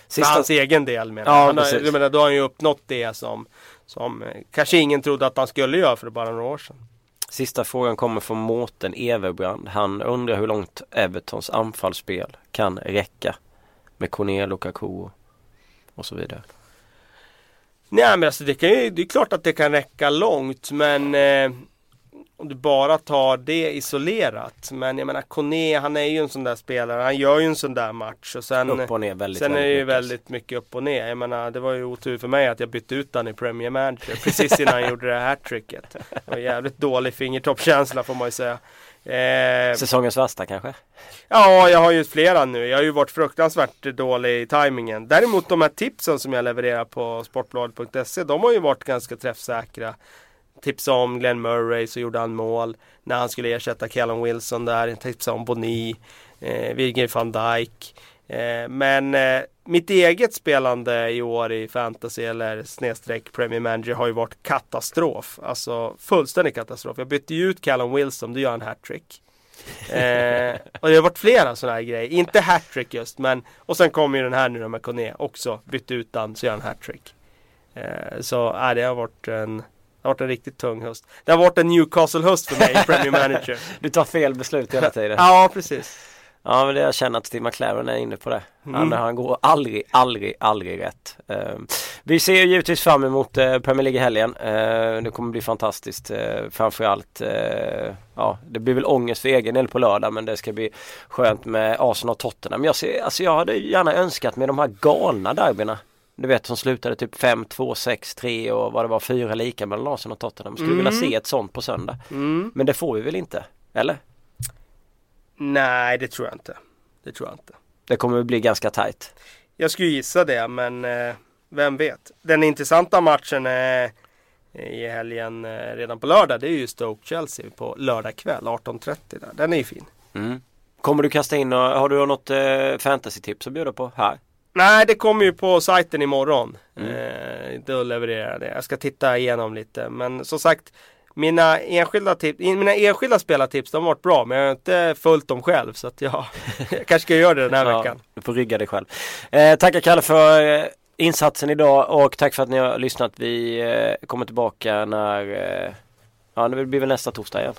Sista... För hans egen del menar ja, han. Har, menar, då har han ju uppnått det som, som eh, kanske ingen trodde att han skulle göra för bara några år sedan. Sista frågan kommer från Mårten Everbrand. Han undrar hur långt Evertons anfallsspel kan räcka med Cornel, Lukaku och så vidare. Nej men alltså det, kan ju, det är klart att det kan räcka långt men eh, om du bara tar det isolerat. Men jag menar Kone, han är ju en sån där spelare. Han gör ju en sån där match. Och sen, upp och ner väldigt, sen väldigt är det ju väldigt mycket upp och ner. Jag menar det var ju otur för mig att jag bytte ut han i Premier Manager. Precis innan han gjorde det här tricket. Det var jävligt dålig fingertoppskänsla får man ju säga. Eh, Säsongens värsta kanske? Ja, jag har ju flera nu. Jag har ju varit fruktansvärt dålig i tajmingen. Däremot de här tipsen som jag levererar på sportbladet.se, de har ju varit ganska träffsäkra tipsade om Glenn Murray så gjorde han mål. När han skulle ersätta Callum Wilson där. Tipsade om Boni, eh, Virgil van Dijk. Eh, men eh, mitt eget spelande i år i fantasy eller snedstreck Premier Manager har ju varit katastrof. Alltså fullständig katastrof. Jag bytte ju ut Callum Wilson, då gör han hattrick. eh, och det har varit flera sådana här grejer. Inte hattrick just men och sen kommer ju den här nu då med Kone också. Bytte ut den så gör han hattrick. Eh, så äh, det har varit en det har varit en riktigt tung höst. Det har varit en Newcastle-höst för mig Premier Manager. du tar fel beslut hela tiden. ja, precis. Ja men det jag känner att Steve McLaren är inne på det. Mm. Han, han går aldrig, aldrig, aldrig rätt. Uh, vi ser givetvis fram emot uh, Premier League i helgen. Uh, det kommer bli fantastiskt. Uh, framförallt, uh, ja det blir väl ångest för egen del på lördag men det ska bli skönt med Arsenal och Tottenham. Jag, ser, alltså jag hade gärna önskat med de här galna derbyna. Du vet som slutade typ 5, 2, 6, 3 och vad det var, fyra lika mellan Arsenal och Tottenham. Skulle mm. vilja se ett sånt på söndag. Mm. Men det får vi väl inte? Eller? Nej, det tror jag inte. Det tror jag inte. Det kommer att bli ganska tajt. Jag skulle gissa det, men eh, vem vet. Den intressanta matchen eh, i helgen eh, redan på lördag, det är ju Stoke-Chelsea på lördag kväll 18.30 där. Den är ju fin. Mm. Kommer du kasta in, har du något eh, fantasy-tips att bjuda på här? Nej, det kommer ju på sajten imorgon. Mm. Eh, då levererar jag det. Jag ska titta igenom lite. Men som sagt, mina enskilda, tips, mina enskilda spelartips de har varit bra men jag har inte följt dem själv så att jag, jag kanske ska göra det den här ja, veckan. Du får rygga dig själv. Eh, tackar Kalle för eh, insatsen idag och tack för att ni har lyssnat. Vi eh, kommer tillbaka när, eh, ja det blir väl nästa torsdag igen.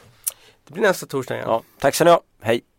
Det blir nästa torsdag igen. Ja, tack så ni ha. Hej!